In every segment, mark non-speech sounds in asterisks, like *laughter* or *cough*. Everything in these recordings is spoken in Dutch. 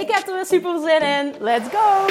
Ik heb er weer super zin in. Let's go!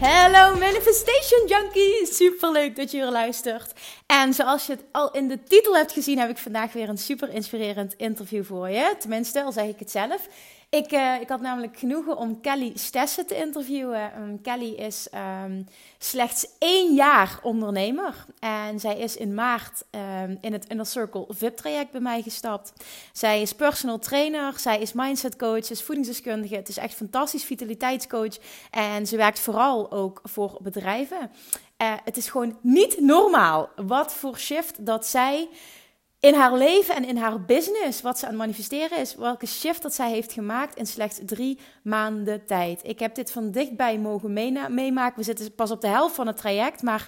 Hallo Manifestation Junkie! Super leuk dat je weer luistert. En zoals je het al in de titel hebt gezien, heb ik vandaag weer een super inspirerend interview voor je. Tenminste, al zeg ik het zelf. Ik, uh, ik had namelijk genoegen om Kelly Stessen te interviewen. Um, Kelly is um, slechts één jaar ondernemer. En zij is in maart um, in het Inner Circle VIP-traject bij mij gestapt. Zij is personal trainer, zij is mindset coach, is voedingsdeskundige. Het is echt fantastisch vitaliteitscoach. En ze werkt vooral ook voor bedrijven. Uh, het is gewoon niet normaal wat voor shift dat zij in haar leven en in haar business, wat ze aan het manifesteren is, welke shift dat zij heeft gemaakt in slechts drie maanden tijd. Ik heb dit van dichtbij mogen meemaken. We zitten pas op de helft van het traject, maar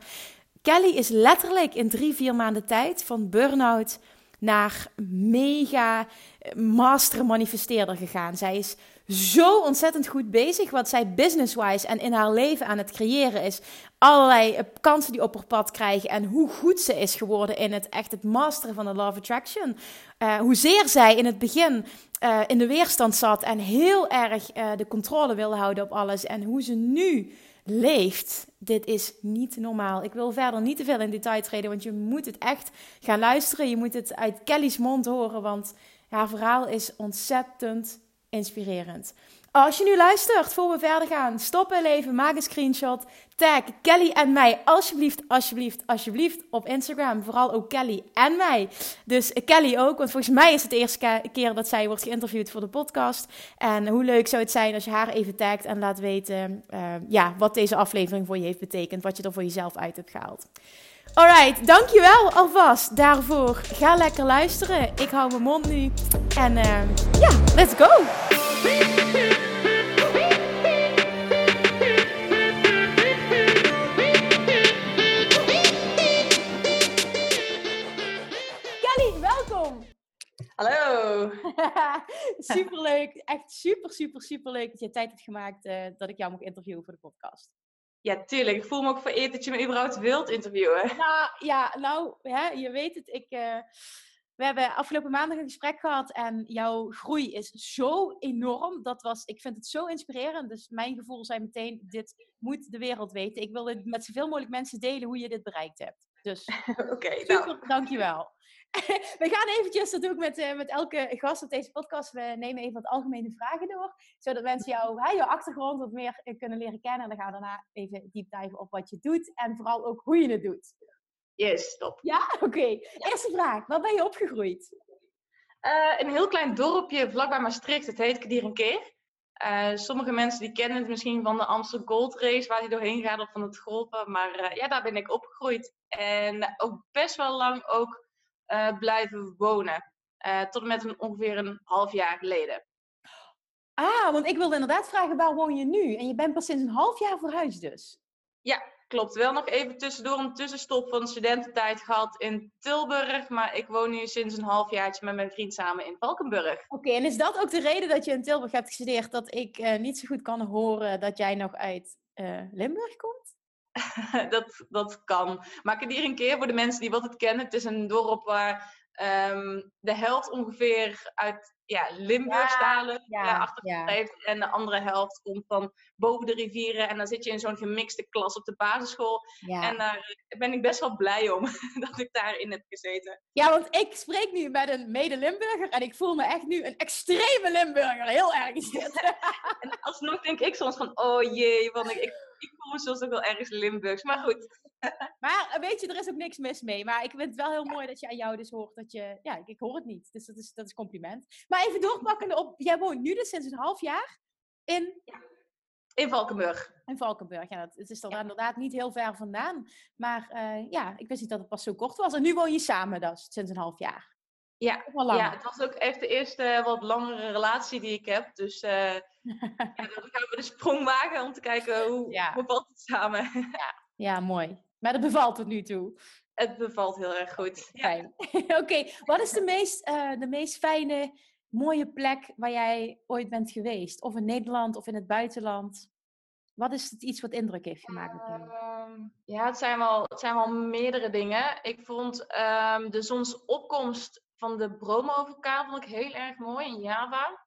Kelly is letterlijk in drie, vier maanden tijd van burn-out naar mega master manifesteerder gegaan. Zij is zo ontzettend goed bezig wat zij business-wise en in haar leven aan het creëren is. Allerlei eh, kansen die op haar pad krijgen en hoe goed ze is geworden in het echt het masteren van de Love Attraction. Uh, hoezeer zij in het begin uh, in de weerstand zat en heel erg de controle wilde houden op alles en hoe ze nu leeft. Dit is niet normaal. Ik wil verder niet te veel in detail treden, want je moet het echt gaan luisteren. Je moet het uit Kelly's mond horen, want haar verhaal is ontzettend inspirerend. Als je nu luistert, voor we verder gaan, stop even, maak een screenshot. Tag Kelly en mij, alsjeblieft, alsjeblieft, alsjeblieft op Instagram. Vooral ook Kelly en mij. Dus Kelly ook, want volgens mij is het de eerste keer dat zij wordt geïnterviewd voor de podcast. En hoe leuk zou het zijn als je haar even tagt en laat weten uh, ja, wat deze aflevering voor je heeft betekend. Wat je er voor jezelf uit hebt gehaald. Alright, dankjewel alvast daarvoor. Ga lekker luisteren. Ik hou mijn mond nu. En uh, ja, let's go! Kelly, welkom! Hallo! *laughs* superleuk, echt super, super, super leuk dat je tijd hebt gemaakt uh, dat ik jou mag interviewen voor de podcast. Ja, tuurlijk. Ik voel me ook vereerd dat je me überhaupt wilt interviewen. Nou, ja, nou, hè, je weet het. Ik, uh, we hebben afgelopen maandag een gesprek gehad en jouw groei is zo enorm. Dat was, ik vind het zo inspirerend. Dus mijn gevoel zei meteen, dit moet de wereld weten. Ik wil het met zoveel mogelijk mensen delen hoe je dit bereikt hebt. Dus *laughs* Oké, okay, super, nou. dankjewel. *laughs* We gaan eventjes, dat doe ik met, uh, met elke gast op deze podcast, we nemen even wat algemene vragen door. Zodat mensen jou, hè, jouw achtergrond wat meer kunnen leren kennen. En dan gaan we daarna even deep dive op wat je doet. En vooral ook hoe je het doet. Yes, top. Ja? *laughs* Oké. Okay. Eerste vraag. Waar ben je opgegroeid? Uh, een heel klein dorpje vlakbij Maastricht. Het heet Kedierenkeer. Uh, sommige mensen die kennen het misschien van de Amsterdam Gold Race, waar hij doorheen gaat of van het golven. Maar uh, ja, daar ben ik opgegroeid. En ook best wel lang ook uh, blijven wonen. tot en met een, ongeveer een half jaar geleden. Ah, want ik wilde inderdaad vragen, waar woon je nu? En je bent pas sinds een half jaar verhuisd dus. Ja, klopt. Wel nog even tussendoor een tussenstop van studententijd gehad in Tilburg. Maar ik woon nu sinds een halfjaartje met mijn vriend samen in Valkenburg. Oké, okay, en is dat ook de reden dat je in Tilburg hebt gestudeerd? Dat ik uh, niet zo goed kan horen dat jij nog uit uh, Limburg komt? *laughs* dat, dat kan. Maak het hier een keer voor de mensen die wat het kennen. Het is een dorp waar um, de helft ongeveer uit ja, Limburgstalen ja, ja, achter ja. heeft. En de andere helft komt van boven de rivieren. En dan zit je in zo'n gemixte klas op de basisschool. En daar ben ik best wel blij om *laughs* dat ik daarin heb gezeten. Ja, want ik spreek nu met een mede-Limburger. En ik voel me echt nu een extreme Limburger. Heel erg *laughs* en alsnog denk ik soms van, oh jee, want ik, ik, voel me soms ook wel ergens Limburgs. Maar goed. *laughs* maar weet je, er is ook niks mis mee. Maar ik vind het wel heel mooi dat je aan jou dus hoort dat je... Ja, ik, ik hoor het niet. Dus dat is, dat is compliment. Maar even doorpakken op... Jij woont nu dus sinds een half jaar in... Ja. In Valkenburg. In Valkenburg, ja. Het is dan inderdaad niet heel ver vandaan. Maar uh, ja, ik wist niet dat het pas zo kort was. En nu woon je samen dus, sinds een half jaar. Ja, ja, het was ook echt de eerste wat langere relatie die ik heb. Dus uh, *laughs* ja, dan gaan we de sprong wagen om te kijken hoe ja. bevalt het samen. Ja. ja, mooi. Maar dat bevalt tot nu toe. Het bevalt heel erg goed. Fijn. *laughs* Oké, wat is de meest, uh, de meest fijne, mooie plek waar jij ooit bent geweest? Of in Nederland of in het buitenland? Wat is het iets wat indruk heeft gemaakt? Ehm, ja, het zijn, wel, het zijn wel meerdere dingen. Ik vond um, de zonsopkomst van de Bromo-vulkaan vond ik heel erg mooi in Java.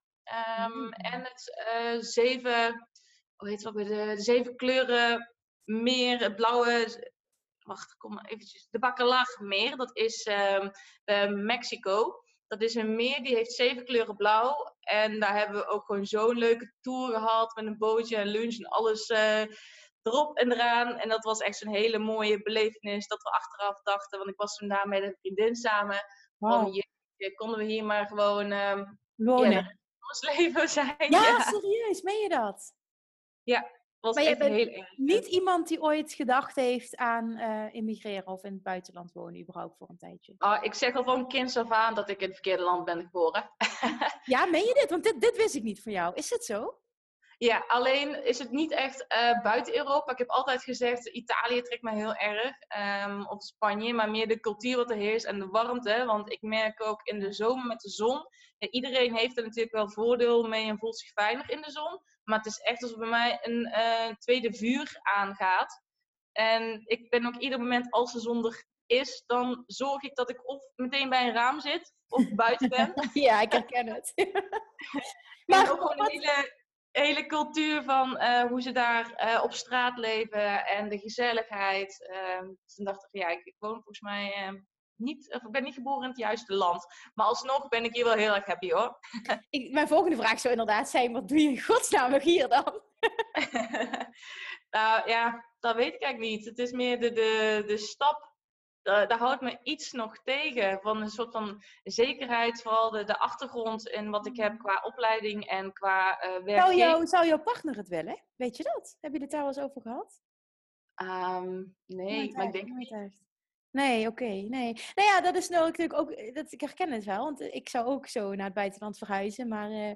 Um, En het uh, zeven, hoe heet het ook weer, de, zeven kleuren meer, het blauwe, wacht, kom maar eventjes, de Bacalar meer, dat is um, uh, Mexico. Dat is een meer die heeft zeven kleuren blauw. En daar hebben we ook gewoon zo'n leuke tour gehad met een bootje en lunch en alles uh, erop en eraan. En dat was echt zo'n hele mooie belevenis dat we achteraf dachten, want ik was toen daar met een vriendin samen. Wow. je, konden we hier maar gewoon um, wonen. ons *laughs* leven zijn. Ja, ja, serieus, meen je dat? Ja, was maar echt heel. Niet iemand die ooit gedacht heeft aan uh, immigreren of in het buitenland wonen, überhaupt voor een tijdje. Oh, ik zeg al van kind af aan dat ik in het verkeerde land ben geboren. ja, meen je *laughs* dit? Want dit, dit wist ik niet van jou. Is het zo? Ja, alleen is het niet echt uh, buiten Europa. Ik heb altijd gezegd, Italië trekt mij heel erg. Um, of Spanje, maar meer de cultuur wat er heerst en de warmte. Want ik merk ook in de zomer met de zon. Iedereen heeft er natuurlijk wel voordeel mee en voelt zich veilig in de zon. Maar het is echt alsof bij mij een uh, tweede vuur aangaat. En ik ben ook ieder moment als de zon er is, dan zorg ik dat ik of meteen bij een raam zit of buiten ben. *laughs* ja, ik herken het. *laughs* maar ook gewoon een hele hele cultuur van uh, hoe ze daar uh, op straat leven en de gezelligheid. Uh, dus toen dacht ik, ja, ik, ik woon volgens mij ehm, niet, of ik ben niet geboren in het juiste land. Maar alsnog ben ik hier wel heel erg happy hoor. *laughs* ik, mijn volgende vraag zou inderdaad zijn, wat doe je in godsnaam nog hier dan? *laughs* nou ja, dat weet ik eigenlijk niet. Het is meer de, de, de stap uh, daar houdt me iets nog tegen. Van een soort van zekerheid, vooral de, de achtergrond in wat ik heb qua opleiding en qua uh, werk. Zou, jou, zou jouw partner het willen? Weet je dat? Heb je het daar wel eens over gehad? Um, nee, maar ik denk niet. Nee, oké. nee. Nou ja, dat is nou natuurlijk ook. Dat, ik herken het wel, want ik zou ook zo naar het buitenland verhuizen. Maar uh,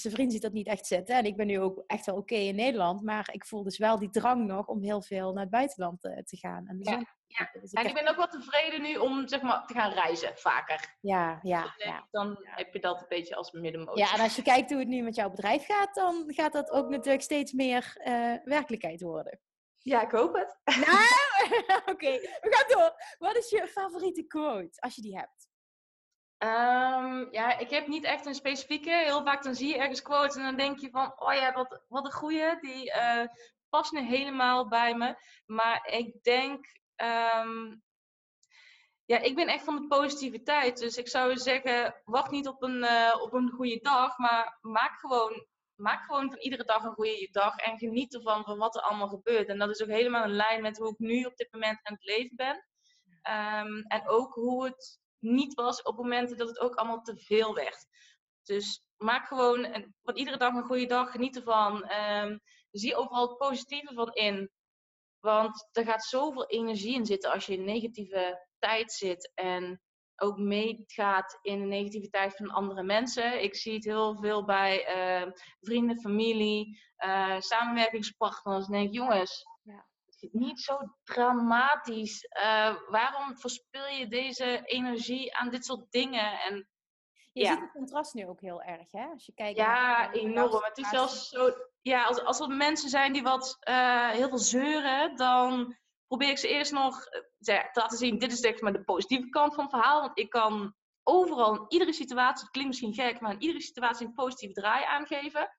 zijn vriend ziet dat niet echt zitten. En ik ben nu ook echt wel oké in Nederland. Maar ik voel dus wel die drang nog om heel veel naar het buitenland te gaan. En ja. Ja, dus ik en ik ben ook wel tevreden nu om zeg maar, te gaan reizen vaker. Ja, ja. ja. Dan heb je dat een beetje als middenmoot. Ja, en als je kijkt hoe het nu met jouw bedrijf gaat, dan gaat dat ook natuurlijk steeds meer uh, werkelijkheid worden. Ja, ik hoop het. Nou, *laughs* *laughs* oké, we gaan door. Wat is je favoriete quote, als je die hebt? Um, ja, ik heb niet echt een specifieke. Heel vaak dan zie je ergens quotes en dan denk je van, oh ja, wat, wat een goeie. Die uh, past nu helemaal bij me. Maar ik denk Um, ja, ik ben echt van de positiviteit. Dus ik zou zeggen, wacht niet op een, uh, op een goede dag, maar maak gewoon, maak gewoon van iedere dag een goede dag en geniet ervan van wat er allemaal gebeurt. En dat is ook helemaal in lijn met hoe ik nu op dit moment aan het leven ben. Um, en ook hoe het niet was op momenten dat het ook allemaal te veel werd. Dus maak gewoon wat iedere dag een goede dag, geniet ervan. Um, zie overal het positieve van in. Want er gaat zoveel energie in zitten als je in negatieve tijd zit en ook meegaat in de negativiteit van andere mensen. Ik zie het heel veel bij uh, vrienden, familie, uh, samenwerkingspartners. En denk, jongens. Niet zo dramatisch. Uh, waarom verspil je deze energie aan dit soort dingen? En, je ja. ziet het contrast nu ook heel erg, hè? Als je kijkt ja, naar enorm. Het is zelfs zo ja, als, als er mensen zijn die wat uh, heel veel zeuren, dan probeer ik ze eerst nog eh, te laten zien, dit is zeg maar de positieve kant van het verhaal. Want ik kan overal, in iedere situatie, het klinkt misschien gek, maar in iedere situatie een positieve draai aangeven.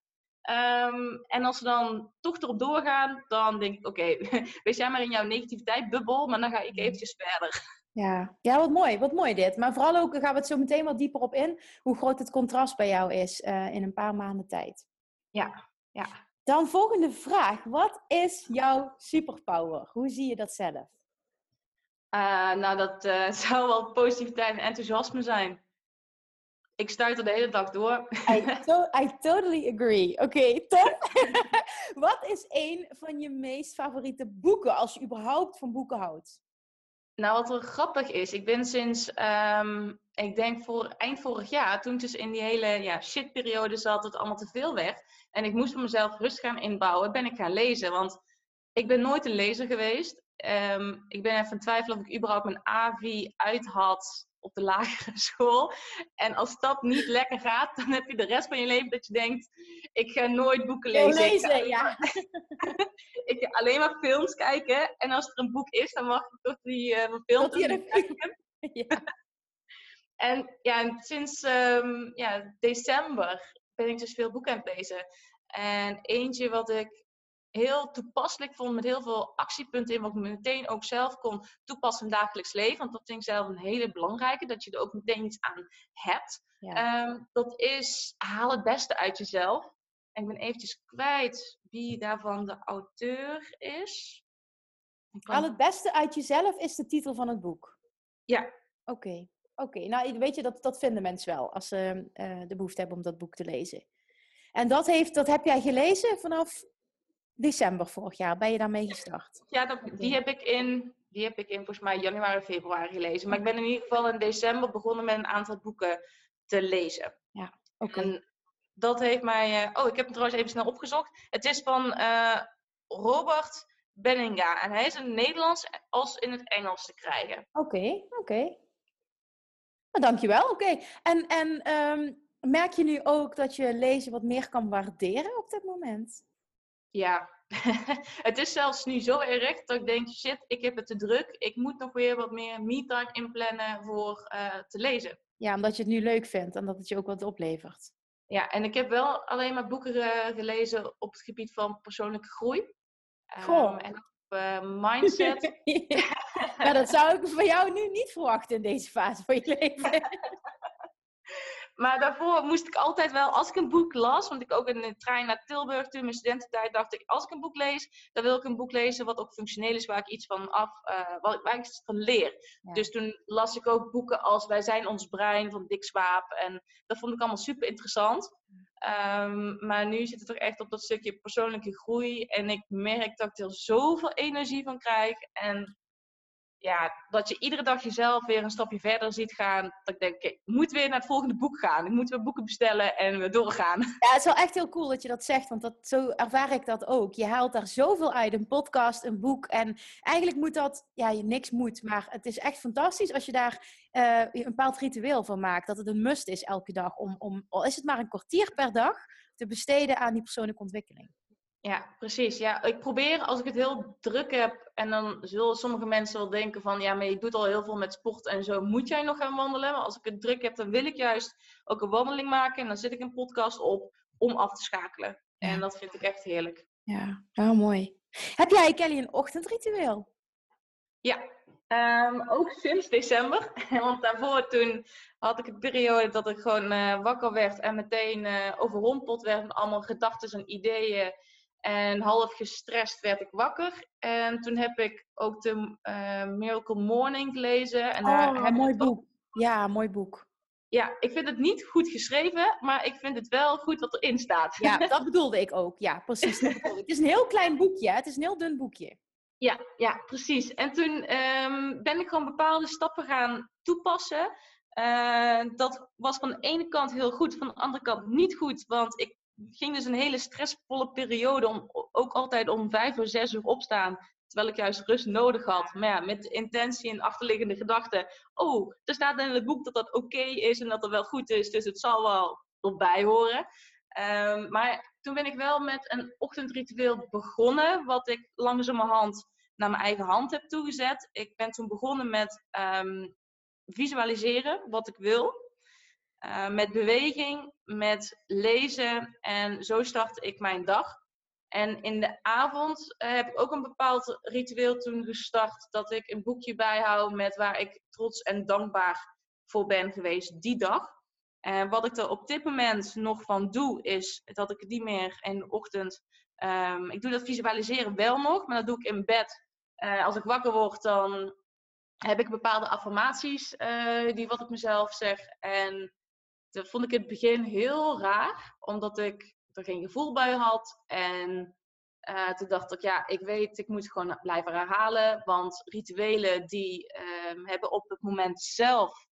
Um, en als ze dan toch erop doorgaan, dan denk ik, oké, okay, *laughs* wees jij maar in jouw negativiteit bubbel, maar dan ga ik eventjes verder. Ja. ja, wat mooi, wat mooi dit. Maar vooral ook, gaan we het zo meteen wat dieper op in, hoe groot het contrast bij jou is uh, in een paar maanden tijd. Ja, ja. Dan volgende vraag. Wat is jouw superpower? Hoe zie je dat zelf? Uh, nou, dat uh, *laughs* zou wel positiviteit en enthousiasme zijn. Ik stuit er de hele dag door. I, *laughs* I totally agree. Oké, okay, top. *laughs* Wat is een van je meest favoriete boeken als je überhaupt van boeken houdt? Nou, wat er grappig is, ik ben sinds, ehm, ik denk voor eind vorig jaar, toen dus in die hele ja, shitperiode zat, het allemaal te veel werd. En ik moest voor mezelf rust gaan inbouwen, ben ik gaan lezen. Want ik ben nooit een lezer geweest. Ehm, ik ben even twijfelen of ik überhaupt mijn AVI uit had op de lagere *laughs* school. En als dat niet lekker gaat, dan heb je de rest van je leven dat je denkt: ik ga nooit boeken lezen. lezen, ik ja. *laughs* ik ga alleen maar films kijken. En als er een boek is, dan mag ik toch die uh, film kijken. *laughs* ja. en ja, sinds um, ja, december ben ik dus veel boeken aan het lezen. En eentje wat ik heel toepasselijk vond met heel veel actiepunten in, wat ik meteen ook zelf kon toepassen in het dagelijks leven. Want dat vind ik zelf een hele belangrijke, dat je er ook meteen iets aan hebt. Ehm, dat is haal het beste uit jezelf. En ik ben eventjes kwijt wie daarvan de auteur is. Haal het beste uit jezelf is de titel van het boek. Ja. Oké. Oké, nou weet je, dat, dat vinden mensen wel als ze uh, de behoefte hebben om dat boek te lezen. En dat, heeft, dat heb jij gelezen vanaf december vorig jaar. Ben je daarmee gestart? Ja, dat, die, heb ik in, die heb ik in volgens mij januari, februari gelezen. Maar ik ben in ieder geval in december begonnen met een aantal boeken te lezen. Ja, oké. Dat heeft mij... Uh, oh, ik heb hem trouwens even snel opgezocht. Het is van uh, Robert Benninga. En hij is in het Nederlands als in het Engels te krijgen. Oké, oké. Okay. Nou, dankjewel. Oké. En, en um, merk je nu ook dat je lezen wat meer kan waarderen op dit moment? Ja, *laughs* het is zelfs nu zo erg dat ik denk, shit, ik heb het te druk. Ik moet nog weer wat meer me-time inplannen voor uh, te lezen. Ja, omdat je het nu leuk vindt en dat het je ook wat oplevert. Ja, en ik heb wel alleen maar boeken uh, gelezen op het gebied van persoonlijke groei. Um, en op uh, mindset. *laughs* ja, dat zou ik van jou nu niet verwachten in deze fase van je leven. *laughs* Maar daarvoor moest ik altijd wel, als ik een boek las, want ik ook in de trein naar Tilburg toen, mijn studententijd, dacht ik, als ik een boek lees, dan wil ik een boek lezen wat ook functioneel is, waar ik iets van af, uh, waar, ik iets van leer. Dus toen las ik ook boeken als Wij zijn ons brein van Dick Swaap. En dat vond ik allemaal super interessant. Um, maar nu zit het toch echt op dat stukje persoonlijke groei. En ik merk dat ik er zoveel energie van krijg. En ja, dat je iedere dag jezelf weer een stapje verder ziet gaan. Dat ik denk, ik moet weer naar het volgende boek gaan. Ik moet weer boeken bestellen en weer doorgaan. *laughs* Ja, het is wel echt heel cool dat je dat zegt. Want dat, zo ervaar ik dat ook. Je haalt daar zoveel uit. Een podcast, een boek. En eigenlijk moet dat, ja, je niks moet. Maar het is echt fantastisch als je daar uh, een bepaald ritueel van maakt. Dat het een must is elke dag. Om, om, al is het maar een kwartier per dag, te besteden aan die persoonlijke ontwikkeling. Ja, precies. Ja, ik probeer als ik het heel druk heb en dan zullen sommige mensen wel denken van ja, maar je doet al heel veel met sport en zo, moet jij nog gaan wandelen? Maar als ik het druk heb, dan wil ik juist ook een wandeling maken en dan zit ik een podcast op om af te schakelen. En dat vind ik echt heerlijk. Ja, heel mooi. Heb jij, Kelly, een ochtendritueel? Ja, um, ook sinds december. *laughs* Want daarvoor toen had ik een periode dat ik gewoon uh, wakker werd en meteen uh, overrompeld werd met allemaal gedachten en ideeën en half gestrest werd ik wakker. En toen heb ik ook de uh, Miracle Morning gelezen. En daar oh, heb mooi boek. Ja, mooi boek. Ja, ik vind het niet goed geschreven, maar ik vind het wel goed wat erin staat. Ja, *laughs* dat bedoelde ik ook. Ja, precies. het is een heel klein boekje. Het is een heel dun boekje. Ja, ja precies. En toen um, ben ik gewoon bepaalde stappen gaan toepassen. Uh, dat was van de ene kant heel goed, van de andere kant niet goed. Want ik ging dus een hele stressvolle periode om ook altijd om vijf of zes uur opstaan. Terwijl ik juist rust nodig had. Maar ja, met de intentie en achterliggende gedachte. Oh, er staat in het boek dat dat oké is en dat dat wel goed is. Dus het zal wel erbij horen. Um, maar toen ben ik wel met een ochtendritueel begonnen. Wat ik langzamerhand naar mijn eigen hand heb toegezet. Ik ben toen begonnen met um, visualiseren wat ik wil. Uh, met beweging, met lezen en zo startte ik mijn dag. En in de avond uh, heb ik ook een bepaald ritueel toen gestart dat ik een boekje bijhoud met waar ik trots en dankbaar voor ben geweest die dag. En wat ik er op dit moment nog van doe, is dat ik niet meer in de ochtend. Um, ik doe dat visualiseren wel nog, maar dat doe ik in bed. Als ik wakker word, dan heb ik bepaalde affirmaties, die wat ik mezelf zeg. En dat vond ik in het begin heel raar, omdat ik er geen gevoel bij had. En uh, toen dacht ik, ja, ik weet, ik moet gewoon blijven herhalen. Want rituelen die ehm, hebben op het moment zelf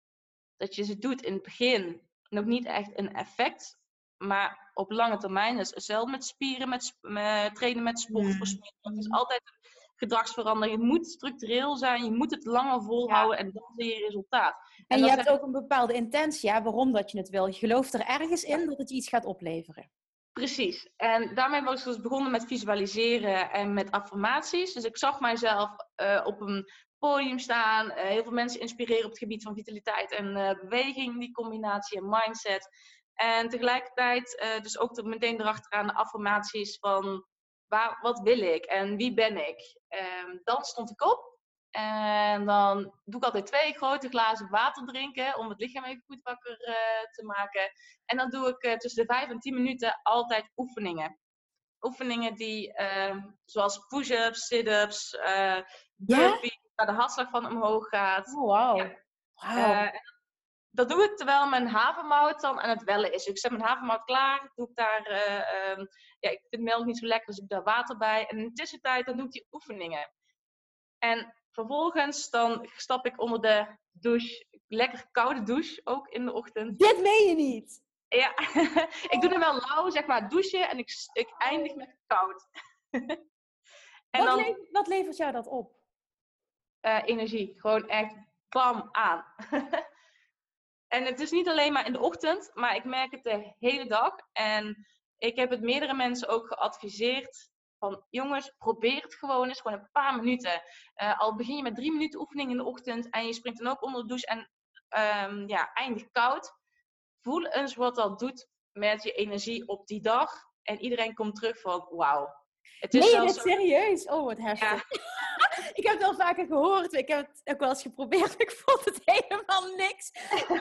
dat je ze doet in het begin nog niet echt een effect. Maar op lange termijn, dus hetzelfde met spieren, met, met trainen met sport. Mm. Het is altijd gedragsverandering. Moet structureel zijn, je moet het langer volhouden en dan zie je resultaat. En, en je hebt ook een bepaalde intentie, ja, waarom dat je het wil. Je gelooft er ergens in dat het iets gaat opleveren. Precies. En daarmee was ik dus begonnen met visualiseren en met affirmaties. Dus ik zag mijzelf uh, op een podium staan, uh, heel veel mensen inspireren op het gebied van vitaliteit en uh, beweging, die combinatie en mindset. En tegelijkertijd dus ook meteen erachteraan de affirmaties van waar, wat wil ik en wie ben ik. Ehm, dan stond ik op en dan doe ik altijd twee grote glazen water drinken om het lichaam even goed wakker uh, te maken. En dan doe ik uh, tussen de vijf en tien minuten altijd oefeningen. Oefeningen die, uh, zoals push-ups, sit-ups, uh, burpees, waar de hartslag van omhoog gaat. Oh, wow. wow. Dat doe ik terwijl mijn havermout dan aan het wellen is. ik zet mijn havermout klaar, doe ik daar, um, ja, ik vind melk niet zo lekker, dus ik doe daar water bij. En in de tussentijd dan doe ik die oefeningen. En Vervolgens dan stap ik onder de douche. Lekker koude douche, ook in de ochtend. Dit meen je niet? Ja, *laughs* ik doe hem wel lauw, zeg maar, douchen en ik, ik eindig met koud. *laughs* en wat, dan, levert, wat levert jou dat op? Uh, energie. Gewoon echt bam aan. *laughs* en het is niet alleen maar in de ochtend, maar ik merk het de hele dag. En ik heb het meerdere mensen ook geadviseerd van jongens, probeer het gewoon eens, gewoon een paar minuten. Uh, al begin je met drie minuten oefening in de ochtend en je springt dan ook onder de douche en um, ja, eindig koud. Voel eens wat dat doet met je energie op die dag. En iedereen komt terug van wauw. Het is nee, zo... serieus? Oh, wat heftig. Ik heb het al vaker gehoord. Ik heb het ook wel eens geprobeerd. *laughs* Ik vond het helemaal niks.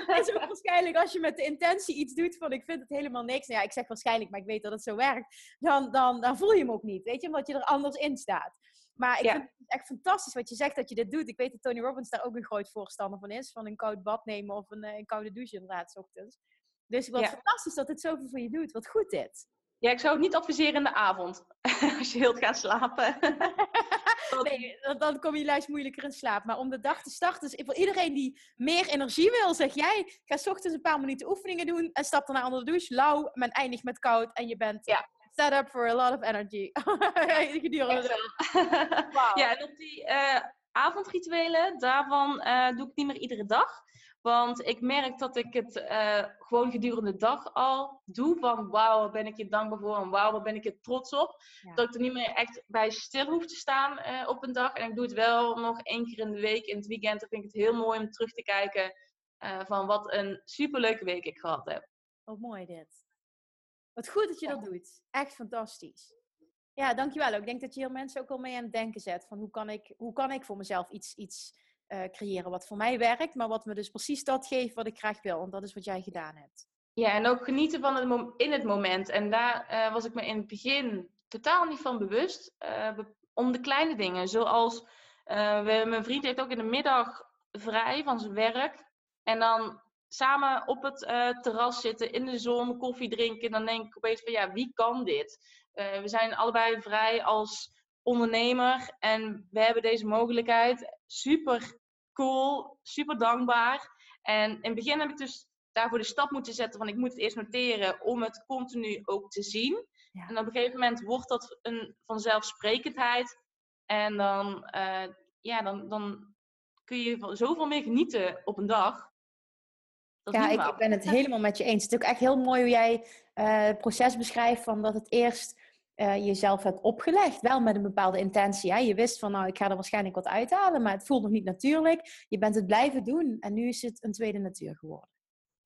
Het is ook waarschijnlijk als je met de intentie iets doet van ik vind het helemaal niks. Nou ja, ik zeg waarschijnlijk, maar ik weet dat het zo werkt. Dan, dan, dan voel je hem ook niet. Weet je, omdat je er anders in staat. Maar ik vind het echt fantastisch wat je zegt dat je dit doet. Ik weet dat Tony Robbins daar ook een groot voorstander van is. Van een koud bad nemen of een, eh, een koude douche inderdaad, s ochtends. Dus wat fantastisch dat dit zoveel voor je doet. Wat goed dit. Ja, ik zou het niet adviseren in de avond. *laughs* als je wilt gaan slapen. *laughs* nee, dan kom je juist moeilijker in slaap. Maar om de dag te starten, dus voor iedereen die meer energie wil, zeg jij, ga s ochtends een paar minuten oefeningen doen en stap daarna onder de douche, lauw, men eindigt met koud en je bent ja. set up for a lot of energy. *laughs* Gedurende wow. *laughs* Ja, en op die uh, avondrituelen, daarvan uh, doe ik niet meer iedere dag. Want ik merk dat ik het uh, gewoon gedurende de dag al doe. Van wauw, ben ik je dankbaar voor en wauw, ben ik je trots op. Dat ik er niet meer echt bij stil hoef te staan uh, op een dag. En ik doe het wel nog één keer in de week, in het weekend. Dan vind ik het heel mooi om terug te kijken uh, van wat een superleuke week ik gehad heb. Wat mooi dit. Wat goed dat je dat doet. Echt fantastisch. Ja, dankjewel. Ik denk dat je hier mensen ook al mee aan het denken zet. Van hoe kan ik, hoe kan ik voor mezelf iets, iets uh, creëren wat voor mij werkt, maar wat me dus precies dat geeft wat ik graag wil. Want dat is wat jij gedaan hebt. Ja, en ook genieten van het in het moment. En daar uh, was ik me in het begin totaal niet van bewust. Uh, om de kleine dingen, zoals mijn vriend heeft ook in de middag vrij van zijn werk. En dan samen op het terras zitten, in de zon, koffie drinken. Dan denk ik opeens van ja, wie kan dit? we zijn allebei vrij als ondernemer en we hebben deze mogelijkheid. Super cool, super dankbaar. En in het begin heb ik dus daarvoor de stap moeten zetten van ik moet het eerst noteren om het continu ook te zien. En op een gegeven moment wordt dat een vanzelfsprekendheid. En dan, uh, ja, dan, dan kun je zoveel meer genieten op een dag. ja, ik, ik, ben het helemaal met je eens. Het is ook echt heel mooi hoe jij uh, het proces beschrijft van dat het eerst uh, jezelf hebt opgelegd. Wel met een bepaalde intentie. Hè? Je wist van, nou, ik ga er waarschijnlijk wat uithalen, maar het voelt nog niet natuurlijk. Je bent het blijven doen en nu is het een tweede natuur geworden.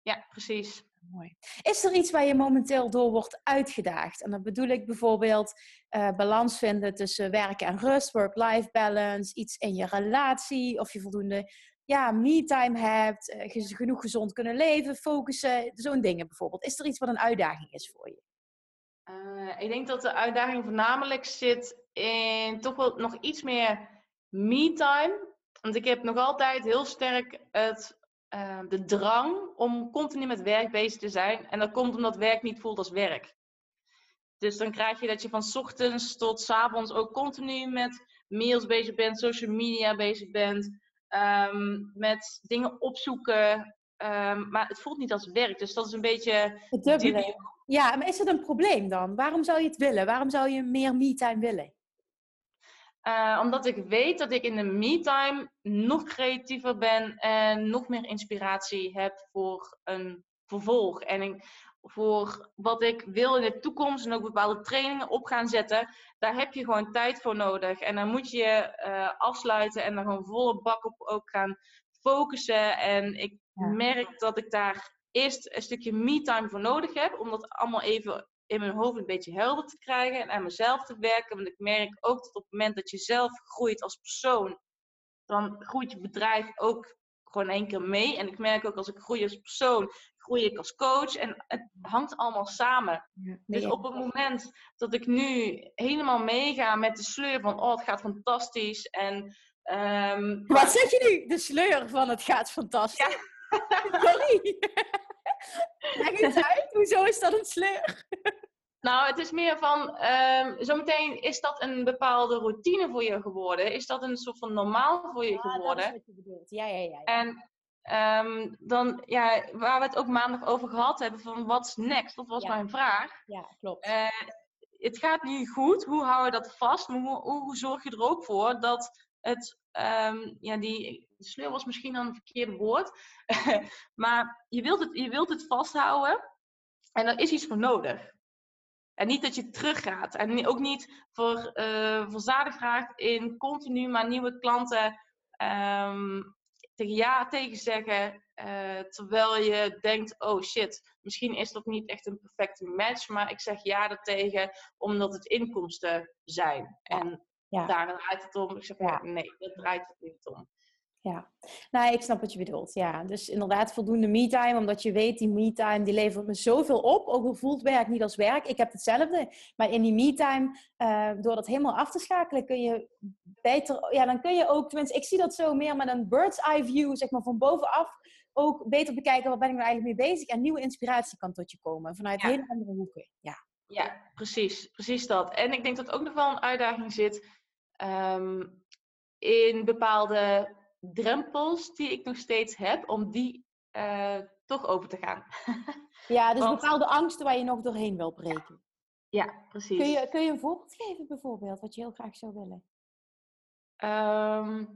Ja, precies. Mooi. Is er iets waar je momenteel door wordt uitgedaagd? En dan bedoel ik bijvoorbeeld uh, balans vinden tussen werk en rust, work-life balance, iets in je relatie, of je voldoende ja, me-time hebt, uh, genoeg gezond kunnen leven, focussen, zo'n dingen bijvoorbeeld. Is er iets wat een uitdaging is voor je? Uh, ik denk dat de uitdaging voornamelijk zit in toch wel nog iets meer me-time. Want ik heb nog altijd heel sterk het ehm, de drang om continu met werk bezig te zijn. En dat komt omdat werk niet voelt als werk. Dus dan krijg je dat je van ochtends tot s avonds ook continu met mails bezig bent, social media bezig bent, ehm, met dingen opzoeken. Ehm, maar het voelt niet als werk. Dus dat is een beetje. Het Ja, maar is het een probleem dan? Waarom zou je het willen? Waarom zou je meer me-time willen? Uh, omdat ik weet dat ik in de me-time nog creatiever ben en nog meer inspiratie heb voor een vervolg. En ik, voor wat ik wil in de toekomst en ook bepaalde trainingen op gaan zetten, daar heb je gewoon tijd voor nodig. En dan moet je uh, afsluiten en dan gewoon volle bak op ook gaan focussen. En ik merk dat ik daar eerst een stukje me-time voor nodig heb, om dat allemaal even in mijn hoofd een beetje helder te krijgen en aan mezelf te werken. Want ik merk ook dat op het moment dat je zelf groeit als persoon, dan groeit je bedrijf ook gewoon één keer mee. En ik merk ook als ik groei als persoon, groei ik als coach. En het hangt allemaal samen. dus op het moment dat ik nu helemaal meega met de sleur van, oh, het gaat fantastisch. En, um, Wat zeg je nu? De sleur van het gaat fantastisch? Ja. Sorry. Leg eens uit, hoezo is dat een sleur? Nou, het is meer van, um, zometeen is dat een bepaalde routine voor je geworden? Is dat een soort van normaal voor je geworden? Dat is wat je bedoelt, ja, ja, ja. En um, dan, ja, waar we het ook maandag over gehad hebben, van what's next? Dat was mijn vraag. Ja, klopt. Uh, het gaat nu goed, hoe hou je dat vast? Hoe, hoe zorg je er ook voor dat het, um, ja, die sleur was misschien dan een verkeerde woord, *laughs* maar je wilt, het, je wilt het vasthouden en er is iets voor nodig. En niet dat je teruggaat. En ook niet voor, uh, voor zaden vraagt in continu maar nieuwe klanten um, tegen ja tegen zeggen. Uh, terwijl je denkt, oh shit, misschien is dat niet echt een perfecte match. Maar ik zeg ja daartegen omdat het inkomsten zijn. En ja. daar draait het om. Ik zeg ja. nee, dat draait het niet om. Ja, nou, ik snap wat je bedoelt. Ja, dus inderdaad voldoende me-time, omdat je weet, die me-time die levert me zoveel op. Ook al voelt werk niet als werk. Ik heb hetzelfde. Maar in die me-time, uh, door dat helemaal af te schakelen, kun je beter, ja, dan kun je ook, tenminste, ik zie dat zo meer met een bird's eye view, zeg maar van bovenaf, ook beter bekijken, wat ben ik nou eigenlijk mee bezig? En nieuwe inspiratie kan tot je komen, vanuit hele andere hoeken. Ja. ja, precies. Precies dat. En ik denk dat ook nog wel een uitdaging zit um, in bepaalde drempels die ik nog steeds heb, om die uh, toch over te gaan. *laughs* ja, dus bepaalde angsten waar je nog doorheen wil breken. Ja, precies. Kun je, kun je een voorbeeld geven bijvoorbeeld, wat je heel graag zou willen? Um,